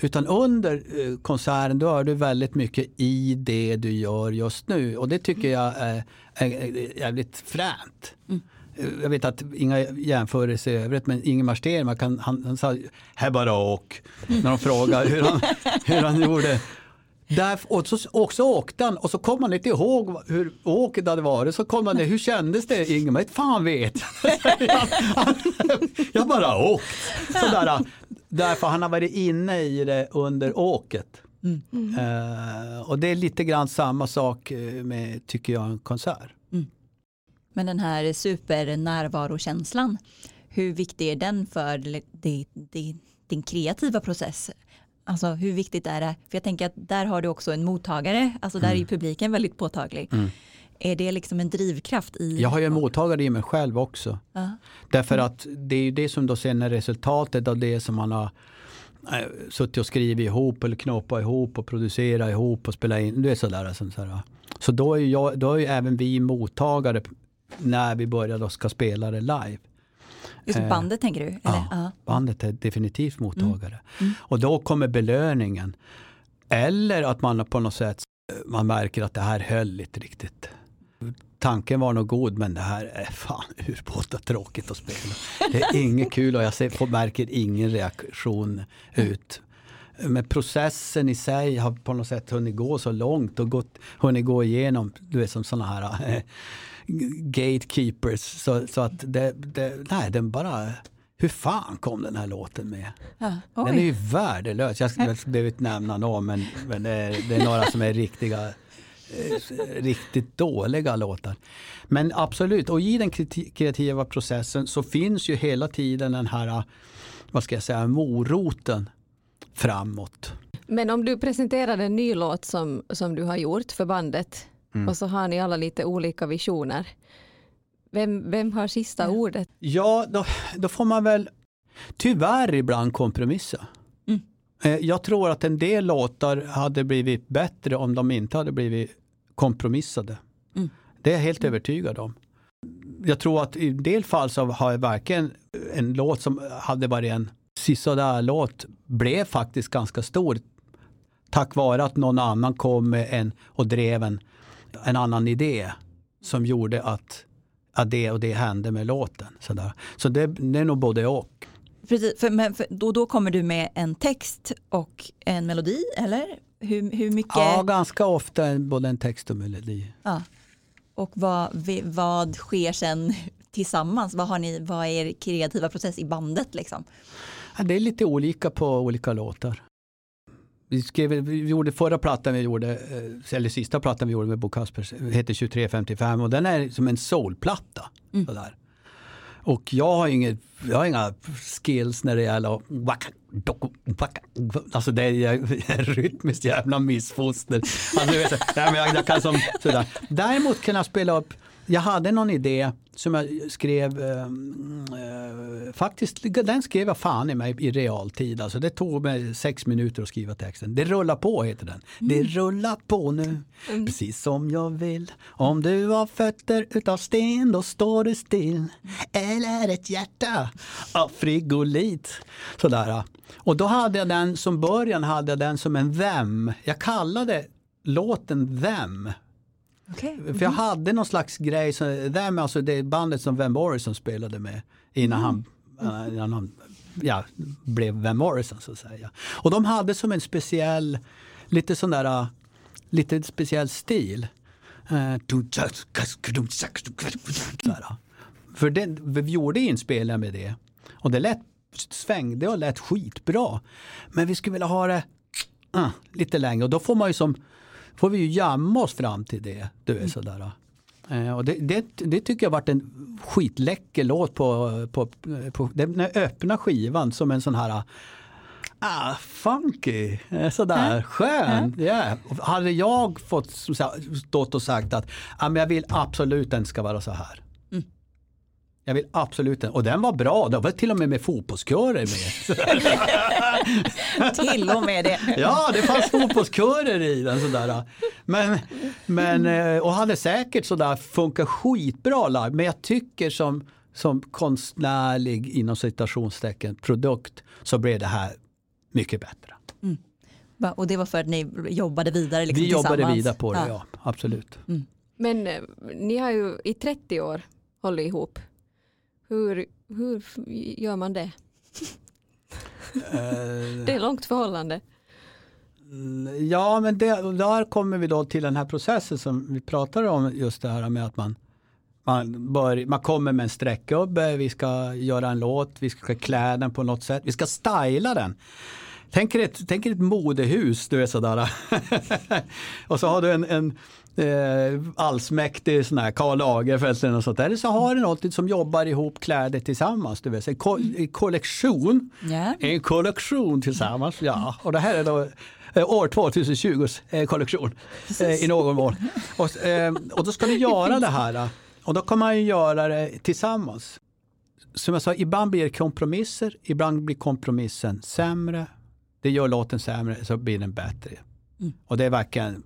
Utan under eh, konserten då är du väldigt mycket i det du gör just nu. Och det tycker jag är, är, är jävligt fränt. Eh, Jag vet att inga jämförelser i övrigt men Ingemar Stenmark kan, han, han sa här bara åk. När de frågade hur han, hur han gjorde. Där, och så också åkte han och så kom han inte ihåg hur åket hade varit. Så kom han ner, hur kändes det Ingemar? Fan vet jag. Jag bara åkt. Sådär, därför han har varit inne i det under åket. Eh, och det är lite grann samma sak eh, med, tycker jag, en konsert. Men den här supernärvarokänslan, hur viktig är den för di- di- din kreativa process? Alltså hur viktigt är det? För jag tänker att där har du också en mottagare, alltså där är ju publiken väldigt påtaglig. Mm. Är det liksom en drivkraft i? Jag har ju en mottagare i mig själv också. Ja. Därför att det är ju det som då sen är resultatet av det som man har eh, suttit och skrivit ihop eller knåpat ihop och producerat ihop och spelat in. Det är sådär. Sånt där. Så då är, jag, då är ju även vi mottagare när vi börjar och ska spela det live. Just Eh, bandet tänker du? Eller? Ja, Ja. bandet är definitivt mottagare. Mm. Och då kommer belöningen. Eller att man på något sätt man märker att det här höll inte riktigt. Tanken var nog god men det här är fan urbåtat tråkigt att spela. Det är inget kul och jag ser, märker ingen reaktion ut. Men processen i sig har på något sätt hunnit gå så långt och gått, hunnit gå igenom, du vet som sådana här eh, gatekeepers. Så, så att det, det, nej den bara, hur fan kom den här låten med? Ja. Den är ju värdelös. Jag, jag inte nämna någon men, men det, är, det är några som är riktiga riktigt dåliga låtar. Men absolut, och i den kreativa processen så finns ju hela tiden den här, eh, vad ska jag säga, moroten framåt. Men om du presenterar en ny låt som, som du har gjort för bandet Mm. och så har ni alla lite olika visioner. Vem, vem har sista ordet? Ja, då, då får man väl tyvärr ibland kompromissa. Mm. Eh, Jag tror att en del låtar hade blivit bättre om de inte hade blivit kompromissade. Mm. Det är jag helt övertygad om. Jag tror att i en del fall så har jag verkligen en låt som hade varit en sisådär låt blev faktiskt ganska stor. Tack vare att någon annan kom med en och drev en, en annan idé som gjorde att, att det och det hände med låten. Sådär. Så det, det är nog både och. Precis, för, men, för, då, då kommer du med en text och en melodi, eller? Hur, hur mycket? Ja, ganska ofta både en text och melodi. Ja. Och vad, vad sker sen tillsammans? Vad, har ni, vad är er kreativa process i bandet? Liksom? Ja, det är lite olika på olika låtar. Vi, skrev, vi gjorde förra plattan vi gjorde, eh, eller sista plattan vi gjorde med Bo Kaspers, heter 2355 och den är som en soulplatta. Mm. Sådär. Och jag har, inget, jag har inga skills när det gäller att Alltså det är en rytmiskt jävla missfoster. Alltså, jag, jag kan som, sådär. Däremot kan jag spela upp, jag hade någon idé som jag skrev, eh, eh, faktiskt den skrev jag fan i mig i realtid. Alltså det tog mig sex minuter att skriva texten. Det rullar på heter den. Det rullar på nu, precis som jag vill. Om du har fötter utav sten då står du still. Eller ett hjärta av frigolit. Sådär. Och då hade jag den som början hade jag den som en them. Jag kallade låten them. Okay. För jag hade någon slags grej, så, them, alltså det bandet som Van Morrison spelade med innan han, eh, innan han ja, blev Van Morrison så att säga. Och de hade som en speciell, lite sån där, eh, lite speciell stil. För det, vi gjorde inspelningar med det och det lät, svängde och lät skitbra. Men vi skulle vilja ha det uh, lite längre och då får man ju som får vi ju jamma oss fram till det. Du vet, sådär. Eh, och det, det, det tycker jag varit en skitläcker låt på, på, på den öppna skivan som en sån här Ah, funky, eh, sådär, skön. Yeah. Och Hade jag fått stått och sagt att ah, men jag vill absolut den ska vara så här. Mm. Jag vill absolut den. Och den var bra, det var till och med med fotbollskörer med. Till och med det. Ja, det fanns fotbollskörer i den. Sådär. Men, men, eh, och hade säkert sådär funkat skitbra live. Men jag tycker som, som konstnärlig inom citationstecken produkt så blev det här mycket bättre. Va, Och det var för att ni jobbade vidare liksom, Vi jobbade tillsammans? vidare på det, ja, absolut. Men eh, ni har ju i 30 år hållit ihop. Hur, hur gör man det? Eh, Det är långt förhållande. Ja, men det, där kommer vi då till den här processen som vi pratade om, just det här med att man man, bör, man kommer med en streckgubbe, vi ska göra en låt, vi ska klä den på något sätt, vi ska styla den. Tänk er ett, tänk er ett modehus, du vet sådär. och så har du en, en eh, allsmäktig sån här Karl Lagerfeld eller något sånt där. Eller så har du något som jobbar ihop kläder tillsammans. Du vet. En, ko en kollektion. Ja. En kollektion tillsammans, ja. Och det här är då eh, år 2020 eh, kollektion eh, i någon mån. Och, eh, och då ska du göra det här. Och då kan man ju göra det tillsammans. Som jag sa, ibland blir det kompromisser, ibland blir kompromissen sämre. Det gör låten sämre, så blir den bättre. Och det är verkligen,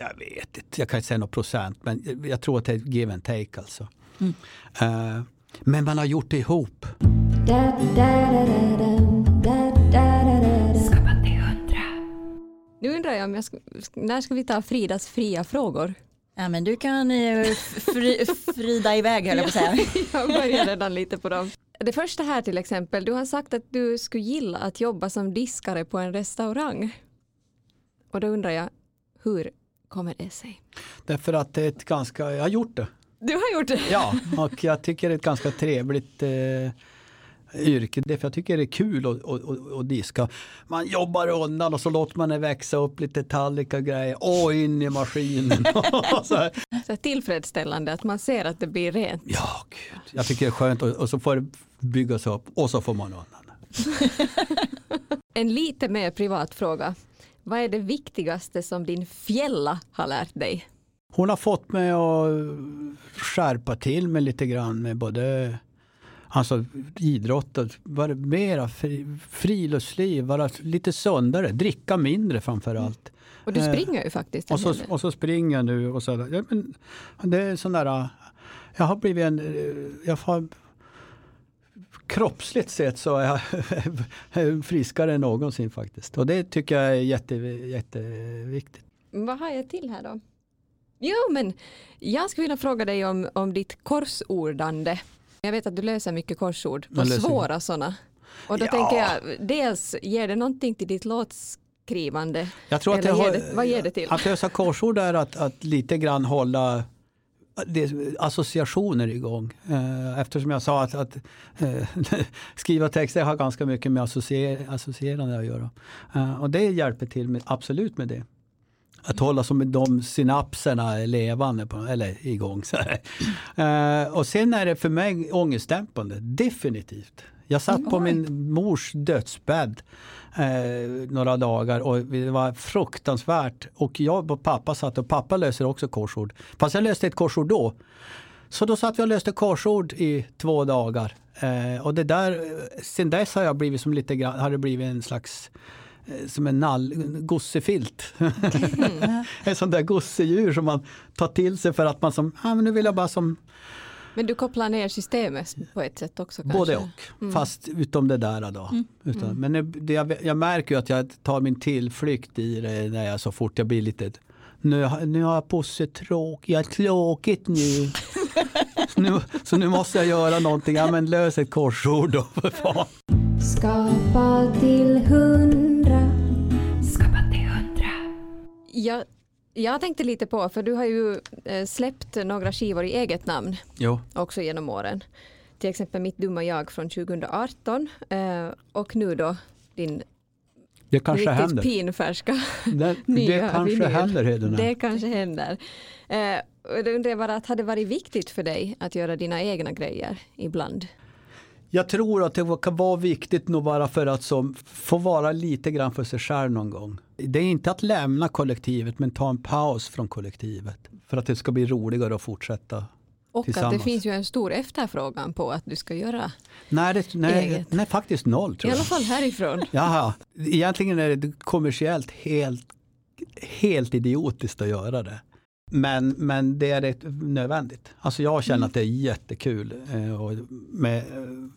jag vet inte, jag kan inte säga något procent, men jag tror att det är give and take alltså. Eh, men man har gjort det ihop. Nu undrar jag om jag ska, när ska vi ta Fridas fria frågor? Ja, men du kan eh, fri, frida iväg höll jag på att säga. Jag börjar redan lite på dem. Det första här till exempel, du har sagt att du skulle gilla att jobba som diskare på en restaurang. Och då undrar jag, hur kommer det sig? Därför att det är ett ganska, jag har gjort det. Du har gjort det? Ja, och jag tycker det är ett ganska trevligt eh, yrke. Därför jag tycker det är kul att, att, att, att diska. Man jobbar undan och så låter man det växa upp lite tallrikar och grejer. Och in i maskinen. Så. Så tillfredsställande att man ser att det blir rent. Ja, gud. Jag tycker det är skönt och, och så får det byggas upp och så får man undan. En lite mer privat fråga. Vad är det viktigaste som din fjälla har lärt dig? Hon har fått mig att skärpa till mig lite grann med både alltså, idrott vara mera fri, friluftsliv, vara lite sundare, dricka mindre framför allt. Och du Eh, springer ju faktiskt Och så, och så springer jag nu och så, ja, men, det är sån där, jag har blivit en, jag har, kroppsligt sett så är jag friskare än någonsin faktiskt. Och det tycker jag är jätte, jätteviktigt. Vad har jag till här då? Jo, men jag skulle vilja fråga dig om, om ditt korsordande. Jag vet att du löser mycket korsord och löser- svåra sådana. Och då Ja. tänker jag, dels ger det någonting till ditt låtskrivande? Jag tror att jag ger det- vad ger det till? Att lösa korsord är att, att lite grann hålla det, associationer igång. Eh, Eftersom jag sa att, att eh, skriva texter har ganska mycket med associer, associerande att göra. Eh, och det hjälper till med, absolut med det. Att hålla som de synapserna levande på, eller igång. Så och sen är det för mig ångestdämpande, definitivt. Jag satt på min mors dödsbädd eh, några dagar och det var fruktansvärt. Och jag och pappa satt och pappa löser också korsord. Fast jag löste ett korsord då. Så då satt vi och löste korsord i två dagar. Eh, och det där, eh, sen dess har jag blivit som lite grann, har det blivit en slags eh, som en nall, gossefilt. en sån där gosedjur som man tar till sig för att man som, ah, men nu vill jag bara som Men du kopplar ner systemet på ett sätt också kanske? Både och, fast utom det där då. Utan, Men det, jag, jag märker ju att jag tar min tillflykt i det när jag så fort jag blir lite nu, har- nu har jag Bosse tråk, jag är tråkigt nu. så nu. Så nu måste jag göra någonting, ja men lös ett korsord då för fan. Skapa till hundra. Skapa till hundra. Jag, jag tänkte lite på, för du har ju eh, släppt några skivor i eget namn Jo, också genom åren. Till exempel Mitt dumma jag från 2018 eh, och nu då din det kanske riktigt händer. pinfärska Det, nya det kanske vinyl. händer Hedena. Det kanske händer. Eh, och då undrar bara, att hade det varit viktigt för dig att göra dina egna grejer ibland? Jag tror att det kan vara viktigt nog bara för att som, få vara lite grann för sig själv någon gång. Det är inte att lämna kollektivet men ta en paus från kollektivet. För att det ska bli roligare att fortsätta. Och att det finns ju en stor efterfrågan på att du ska göra, Nej, det, nej, Eget. nej faktiskt noll i tror alla jag. fall härifrån. Jaha, egentligen är det kommersiellt helt, helt idiotiskt att göra det. Men, men det är rätt nödvändigt. Alltså jag känner att det är jättekul. eh, Och med,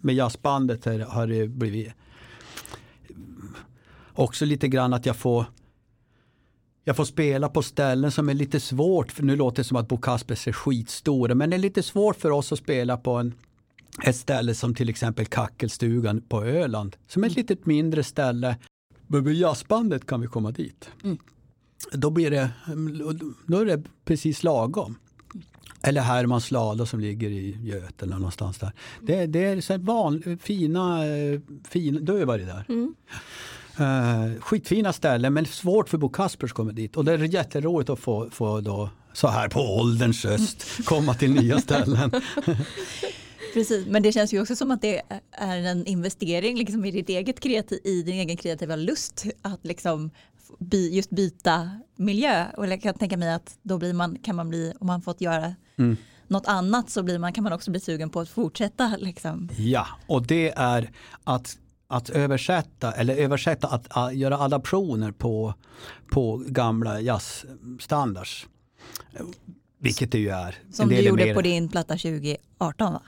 med jazzbandet har det blivit också lite grann att jag får jag får spela på ställen som är lite svårt, för nu låter det som att Bo Kaspers är skitstora, men det är lite svårt för oss att spela på en, ett ställe som till exempel Kackelstugan på Öland, som är ett litet mindre ställe. Men med jazzbandet kan vi komma dit. Då, blir det, då är det precis lagom. Eller Hermans Lada som ligger i Göten eller någonstans där. Det, det är så här van, fina, eh, fina, du har ju varit där. Eh, skitfina ställen men svårt för Bo Kaspers att komma dit. Och det är jätteroligt att få, få då, så här på ålderns höst komma till nya ställen. Precis, men det känns ju också som att det är en investering liksom i, ditt eget kreativ, i din egen kreativa lust att liksom by, just byta miljö. Och jag kan tänka mig att då blir man, kan man bli, om man fått göra Mm. något annat så blir man, kan man också bli sugen på att fortsätta. Liksom. Ja, och det är att, att översätta eller översätta att, att göra adaptioner på, på gamla jazzstandards. Vilket det ju är. Som du gjorde mer- på din platta 2018 va?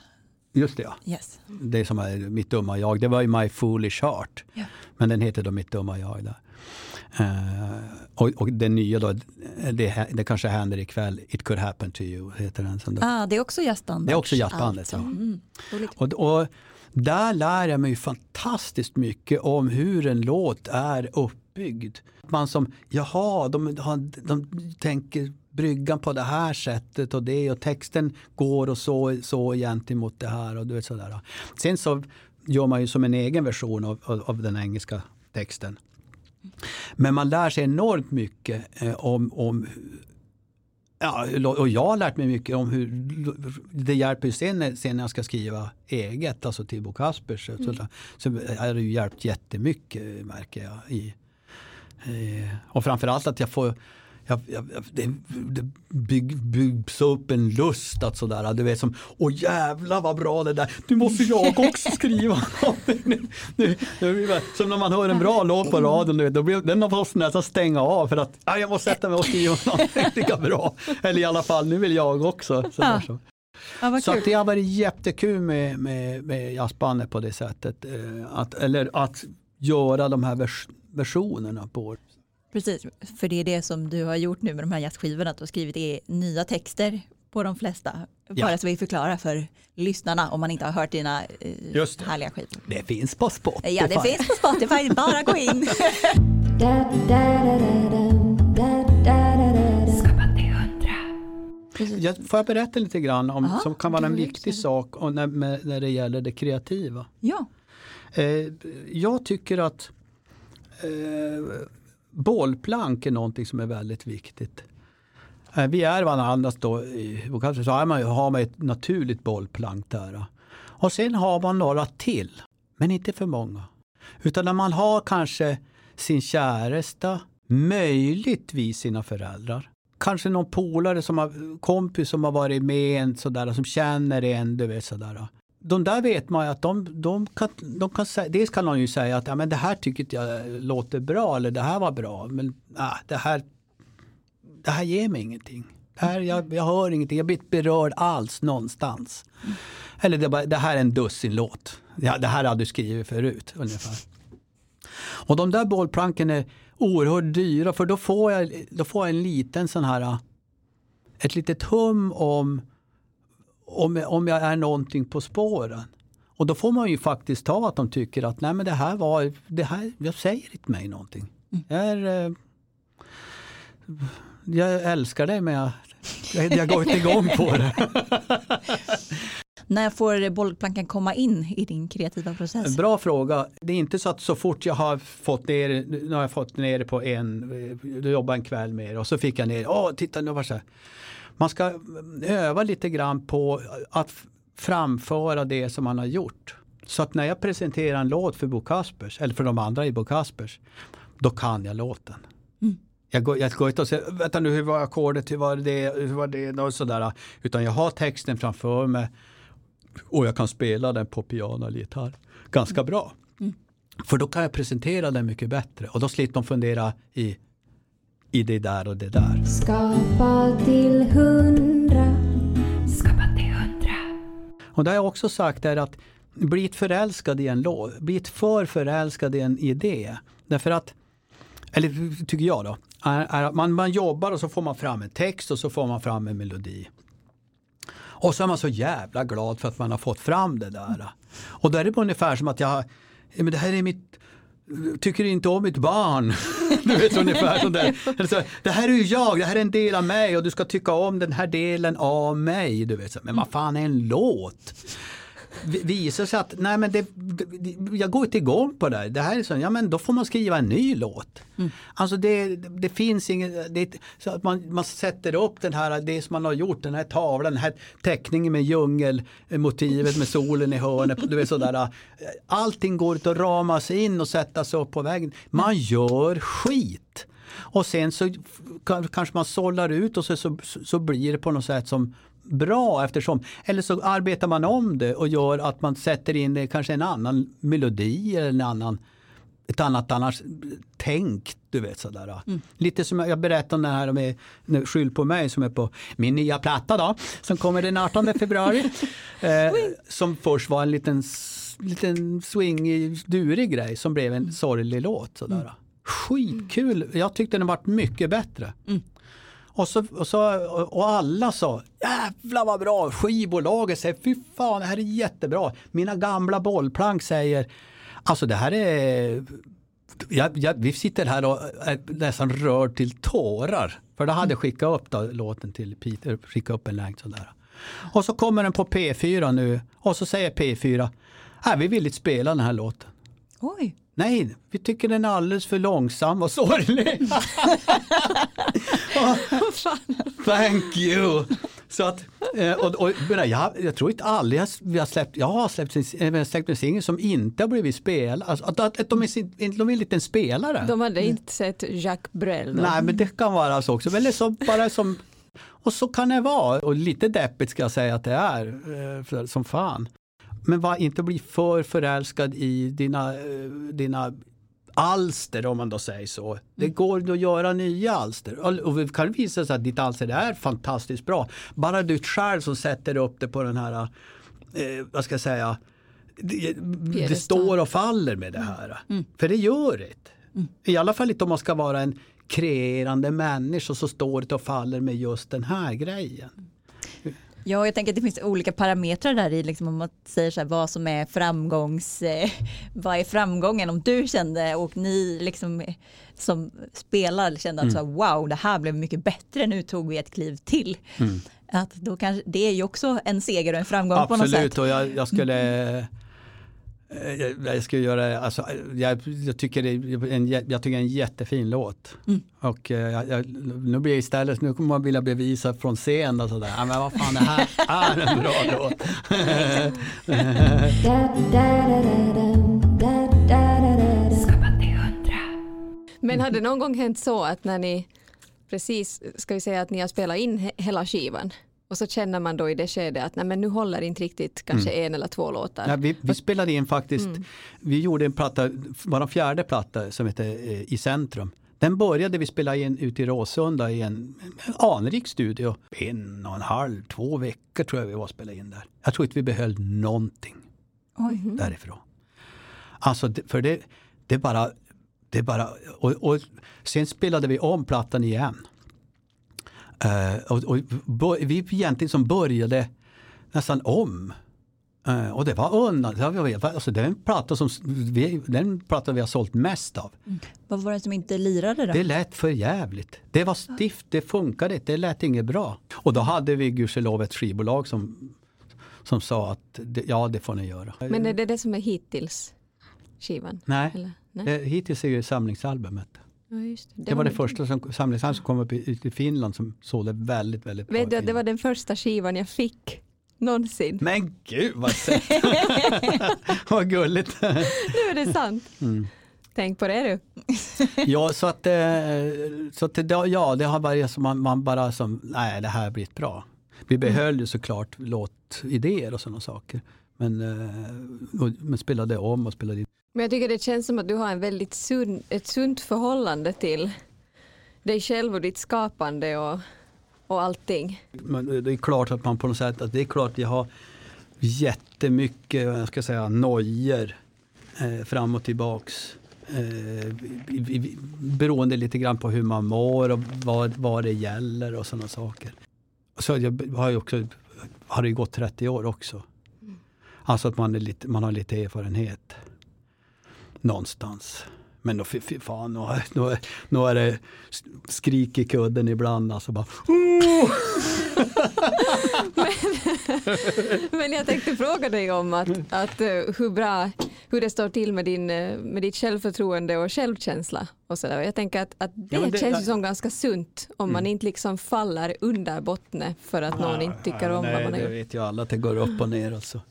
Just det ja. Yes. Det som är Mitt dumma jag, det var ju My Foolish Heart. Ja. Men den heter då Mitt dumma jag. Där. Eh, och, och den nya då, det, det kanske händer ikväll, It could happen to you, heter den. Ah, det är också jazzstandard. Det är också jazzbandet, alltså. ja. Mm. Och, och där lär jag mig fantastiskt mycket om hur en låt är uppbyggd. Man som, jaha, de, de, de tänker bryggan på det här sättet och det och texten går och så, så gentemot det här och du vet sådär. Sen så gör man ju som en egen version av, av, av den engelska texten. Men man lär sig enormt mycket eh, om, om Ja, och jag har lärt mig mycket om hur det hjälper sen, sen när jag ska skriva eget, alltså till Bo Kaspers. Så, så har det ju hjälpt jättemycket märker jag. I, eh, och framförallt att jag får jag, jag, det, det bygg, byggs upp en lust att sådär, du vet som, åh jävlar vad bra det där, nu måste jag också skriva. nu, nu, nu, blir det- som när man hör en bra låt på radion, vet, då blir, den måste nästan stänga av för att ah, jag måste sätta mig och skriva något lika bra. Eller i alla fall, nu vill jag också. Sådär, Ja. så. Ja, Så det har varit jättekul med, med, med jazzbandet på det sättet. eh, Att, eller att göra de här vers, versionerna på. Precis, för det är det som du har gjort nu med de här jazzskivorna, att du har skrivit är nya texter på de flesta. Ja. Bara så vi förklarar för lyssnarna om man inte har hört dina eh, det. härliga skivor. Det finns på Spotify. Ja, det finns på Spotify, bara gå in. Jag, får jag berätta lite grann om Aha, som kan vara en det viktig jag. sak och när, när det gäller det kreativa. Ja, Eh, jag tycker att eh, bollplank är någonting som är väldigt viktigt. Eh, vi är varandras då och kanske så har man, har man ett naturligt bollplank där. Och sen har man några till, men inte för många. Utan när man har kanske sin käresta, möjligtvis sina föräldrar. Kanske någon polare, som har, kompis som har varit med en sådär, som känner en, du vet sådär. De där vet man ju att de, de kan, de kan säga, dels kan man ju säga att ja, men det här tycker jag låter bra eller det här var bra. Men ah, det, här, det här ger mig ingenting. Det här, jag, jag hör ingenting, jag blir inte berörd alls någonstans. Eller det, bara, det här är en dussinlåt. Ja, det här hade du skrivit förut ungefär. Och de där bollplanken är oerhört dyra för då får jag, då får jag en liten sån här ett litet hum om, om, om jag är någonting på spåren. Och då får man ju faktiskt ta att de tycker att nej men det här var, det här, jag säger inte mig någonting. Jag, är, eh, jag älskar dig men jag, jag, jag går inte igång på det. när får bollplankan komma in i din kreativa process? Bra fråga. Det är inte så att så fort jag har fått ner, nu har jag fått ner det på en, du jobbar en kväll med det och så fick jag ner, åh titta nu var det så här. Man ska öva lite grann på att framföra det som man har gjort. Så att när jag presenterar en låt för Bo Kaspers, eller för de andra i Bo Kaspers, då kan jag låten. Jag går, jag går inte och säger, vänta nu hur var ackordet, hur var det, hur var det och sådär. Utan jag har texten framför mig och jag kan spela den på piano eller gitarr ganska bra. För då kan jag presentera den mycket bättre och då slipper de fundera i, i det där och det där. Skapa till hundra. Skapa till hundra. Och det har jag också sagt är att bli förälskad i en låt, bli för förälskad i en idé. Därför att, eller tycker jag då, är, att man, man jobbar och så får man fram en text och så får man fram en melodi. Och så är man så jävla glad för att man har fått fram det där. Och då är det ungefär som att jag, ja, men det här är mitt, tycker inte om mitt barn. Du vet ungefär sånt där. så, Det här är ju jag, det här är en del av mig och du ska tycka om den här delen av mig. Du vet, så. Men vad fan är en låt? Vi- visar sig att nej men det, jag går inte igång på det här. Det här är så, ja men då får man skriva en ny låt. Alltså det, det finns inget, det, så att man, man sätter upp den här, det som man har gjort, den här tavlan, den här teckningen med djungelmotivet med solen i hörnet. Du vet sådär, allting går ut att ramas in och sättas upp på väggen. Man gör skit. Och sen så kan- kanske man sållar ut och så, så, så blir det på något sätt som bra eftersom, eller så arbetar man om det och gör att man sätter in kanske en annan melodi eller en annan ett annat annars tänk, du vet sådär. Lite som jag berättade om det här med Skyll på mig som är på min nya platta då, som kommer den 18 februari. eh, som först var en liten, liten swingig, durig grej som blev en sorglig låt. Sådär. Skitkul, jag tyckte den varit mycket bättre. Och, så, och, så, och alla sa jävlar vad bra, skivbolaget säger fy fan det här är jättebra. Mina gamla bollplank säger alltså det här är jag, jag, vi sitter här och är nästan rörd till tårar. För då hade jag skickat upp då, låten till Peter, skickat upp en länk sådär. Och så kommer den på P4 nu och så säger P4, äh, vi vill inte spela den här låten. Oj. Nej, vi tycker den är alldeles för långsam och sorglig. Thank you! Så att, eh, och, och, jag, jag tror inte aldrig jag, vi har släppt, jag har släppt, en- har släppt en singel som inte har blivit spelad. Alltså, att, att, att de, är, sin- de är en liten spelare. De hade inte sett Jacques Brel. då. Nej men det kan vara så också. Eller så bara som, och så kan det vara. Och lite deppigt ska jag säga att det är. eh, Som fan. Men var inte bli för förälskad i dina, eh, dina alster om man då säger så. Det går att göra nya alster. Och det kan visa sig att ditt alster är fantastiskt bra. Bara du själv som sätter upp det på den här, eh, vad ska jag säga, det, det står och faller med det här. För det gör det. I alla fall inte om man ska vara en kreerande människa så står det och faller med just den här grejen. Ja, jag tänker att det finns olika parametrar där i, liksom, om man säger så här, vad som är framgångs, eh, vad är framgången om du kände och ni liksom som spelar kände att så här, wow, det här blev mycket bättre, nu tog vi ett kliv till. Att då kanske, det är ju också en seger och en framgång på något Absolut sätt. och jag, jag skulle eh, jag, jag skulle göra, alltså, jag, jag, tycker det är en, jag tycker en jättefin låt. Och eh, jag, jag, nu blir jag istället, nu kommer man vilja bevisa från scen och sådär. Men vad fan det här är en bra låt. Men har det någon gång hänt så att när ni precis, ska vi säga att ni har spelat in he- hela skivan och så känner man då i det skedet att nej men nu håller inte riktigt kanske en eller två låtar. Ja, vi, vi spelade in faktiskt, vi gjorde en platta, vår fjärde platta som heter eh, I centrum. Den började vi spela in ute i Råsunda i en anrik studio. En och en halv, två veckor tror jag vi var och spelade in där. Jag tror inte vi behöll någonting Oj. därifrån. Alltså, det- för det, det är bara, det bara och, och sen spelade vi om plattan igen. Eh, och, och bo- vi egentligen som började nästan om. Eh, och det var undan, alltså det är en platta som vi, den platta vi har sålt mest av. Vad var det som inte lirade då? Det lät för jävligt. Det var stift, det funkade inte, det lät inget bra. Och då hade vi gudskelov ett skivbolag som, som sa att det, ja det får ni göra. Men är det det som är hittills skivan? Nej, Eller? Nej? det, hittills är ju samlingsalbumet. Ja, just Det, var det första som, samlingsalbum som kom upp i, i Finland som sålde väldigt, väldigt bra. Vet du det var den första skivan jag fick någonsin? Men gud vad sött! vad gulligt! Nu är det sant. Mm. Tänk på det du. ja, så att, eh, så att det, ja, det har varit som man, man bara som, nej det här blir bra. Vi behöll ju såklart låtidéer och sådana saker. Men, eh, och, men spelade om och spelade in. Men jag tycker det känns som att du har en väldigt sund, ett sunt förhållande till dig själv och ditt skapande och, och allting. Men det är klart att man på något sätt, att det är klart att jag har jättemycket, jag ska säga, nojor eh, fram och tillbaks. Eh, beroende lite grann på hur man mår och vad, vad det gäller och sådana saker. Så jag har ju också, har det gått 30 år också. Alltså att man, är lite, man har lite erfarenhet. Någonstans. Men då, fy, fy fan, nu, nu, är- nu är det skrik i kudden ibland. Alltså bara, "Oh!" Men jag tänkte fråga dig om att, att eh, hur bra, hur det står till med, din, eh, med ditt självförtroende och självkänsla. Och så där. Jag tänker att, att det, Ja, men det- känns ju som ganska sunt om man inte liksom faller under bottnet för att någon inte tycker om Nej, vad man har det gjort. vet ju alla att det går upp och ner. Alltså.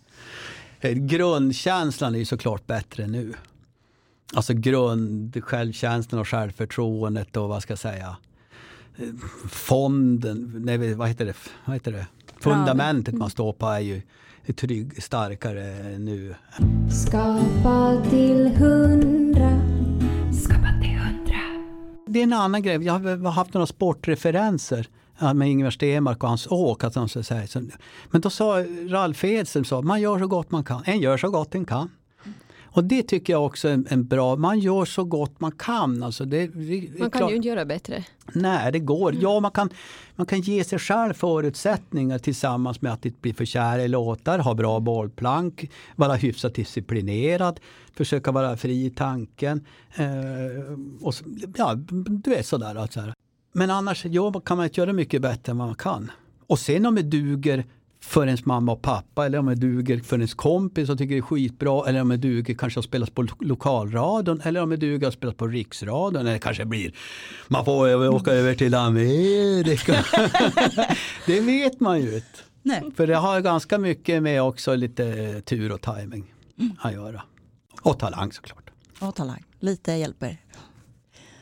Eh, Grundkänslan är ju såklart bättre nu. Alltså grund, självkänslan och självförtroendet och vad ska jag säga fonden, nej, vad heter det, vad heter det? fundamentet man står på är ju trygg, starkare nu. Skapa till hundra. Skapa till hundra. Det är en annan grej, jag har haft några sportreferenser med Ingvar Stenmark och hans åk. Att han så säger, så, men då sa Ralf Edström, så, man gör så gott man kan, en gör så gott en kan. Och det tycker jag också är en, bra, man gör så gott man kan. Alltså det, det, Man kan klart- ju inte göra bättre. Nej, det går. Ja, man kan, man kan ge sig själv förutsättningar tillsammans med att inte bli för kär i låtar, ha bra bollplank, vara hyfsat disciplinerad, försöka vara fri i tanken. Eh, och, så- ja, du vet sådär. Alltså. Men annars ja, kan man inte göra mycket bättre än vad man kan. Och sen om det duger för ens mamma och pappa eller om det duger för ens kompis och tycker det är skitbra eller om det duger kanske att spelas på lo- lokalradion eller om det duger att spelas på riksradion eller kanske blir man får över- åka över till Amerika. det vet man ju inte. Nej. För det har ganska mycket med också lite tur och timing att göra. Och talang såklart. Och talang. Lite hjälper.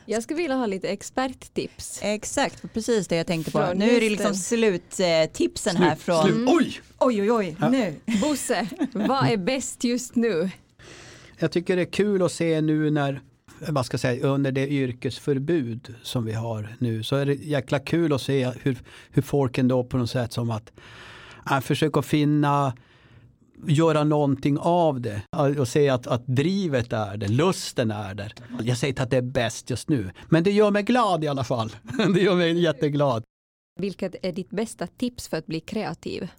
Jag skulle vilja ha lite experttips. Exakt, precis det jag tänkte på. Från nu är det liksom sluttipsen här från... Slut. Oj! Oj, oj, oj, nu. Bosse, vad är bäst just nu? Jag tycker det är kul att se nu när vad ska säga, under det yrkesförbud som vi har nu så är det jäkla kul att se hur, hur folk ändå på något sätt som att äh, försöka finna göra någonting av det och se att, att drivet är där, lusten är där. Jag säger inte att det är bäst just nu, men det gör mig glad i alla fall. Det gör mig jätteglad. Vilket är ditt bästa tips för att bli kreativ?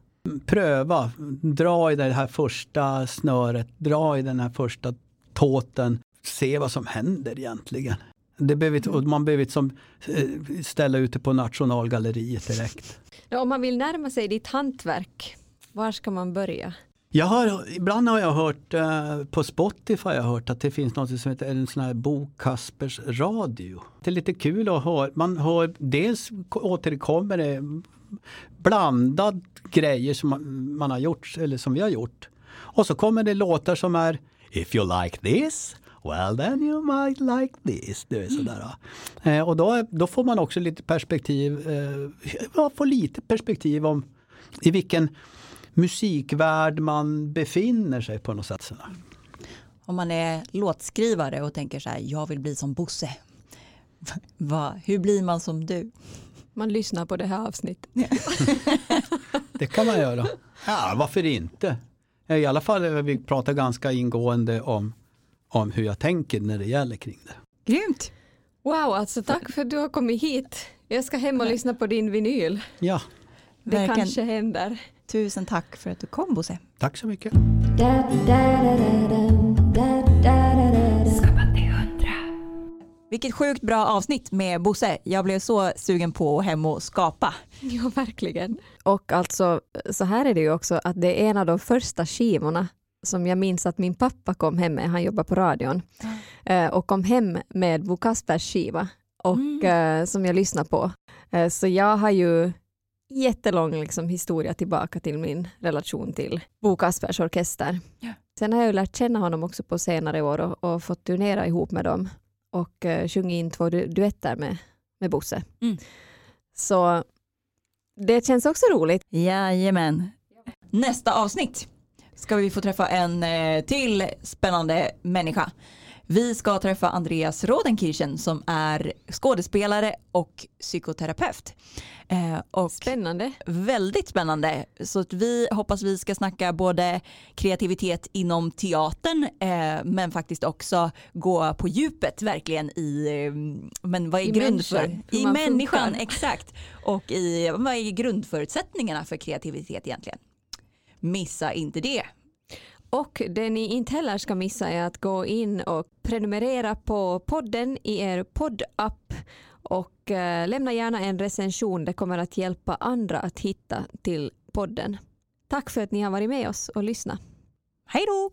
Pröva, dra i det här första snöret, dra i den här första tåten, se vad som händer egentligen. Det behöver, man behöver inte som, eh, ställa ut det på Nationalgalleriet direkt. Om man vill närma sig ditt hantverk, var ska man börja? Jag har, ibland har jag hört eh, på Spotify har jag hört att det finns något som heter en sån här Bo Kaspers radio. Det är lite kul att höra. Man hör dels återkommer det blandad grejer som man, man har gjort eller som vi har gjort. Och så kommer det låtar som är If you like this Well then you might like this. Det är sådär. Eh, och då, då får man också lite perspektiv, eh, får lite perspektiv om i vilken musikvärld man befinner sig på något sätt. Om man är låtskrivare och tänker så här, jag vill bli som Bosse. Va, hur blir man som du? Man lyssnar på det här avsnittet. Det kan man göra. Ja, varför inte? I alla fall eh, vi pratar ganska ingående om, om hur jag tänker när det gäller kring det. Grymt! Wow, alltså tack för att du har kommit hit. Jag ska hem och lyssna på din vinyl. Ja, Det Verkligen. kanske händer. Tusen tack för att du kom Bosse. tack så mycket. Vilket sjukt bra avsnitt med Bosse. Jag blev så sugen på att hem och skapa. Ja, verkligen. Och alltså, så här är det ju också att det är en av de första skivorna som jag minns att min pappa kom hem med, han jobbar på radion, eh, och kom hem med Bo Kaspers skiva och Mm. eh, som jag lyssnar på. Eh, så jag har ju jättelång liksom, historia tillbaka till min relation till Bo Kaspers orkester. Ja. Sen har jag ju lärt känna honom också på senare år och, och fått turnera ihop med dem och eh, sjungit in två du- duetter med, med Bosse. Mm. Så det känns också roligt. Jajamän. Nästa avsnitt ska vi få träffa en eh, till spännande människa. Vi ska träffa Andreas Rodenkirchen som är skådespelare och psykoterapeut. Eh, och Spännande. väldigt spännande. Så vi hoppas vi ska snacka både kreativitet inom teatern eh, men faktiskt också gå på djupet verkligen i eh, men vad är I grund för i människan funkar. exakt och i vad är grundförutsättningarna för kreativitet egentligen. Missa inte det. Och det ni inte heller ska missa är att gå in och prenumerera på podden i er poddapp och eh, lämna gärna en recension. Det kommer att hjälpa andra att hitta till podden. Tack för att ni har varit med oss och lyssnat. Hej då!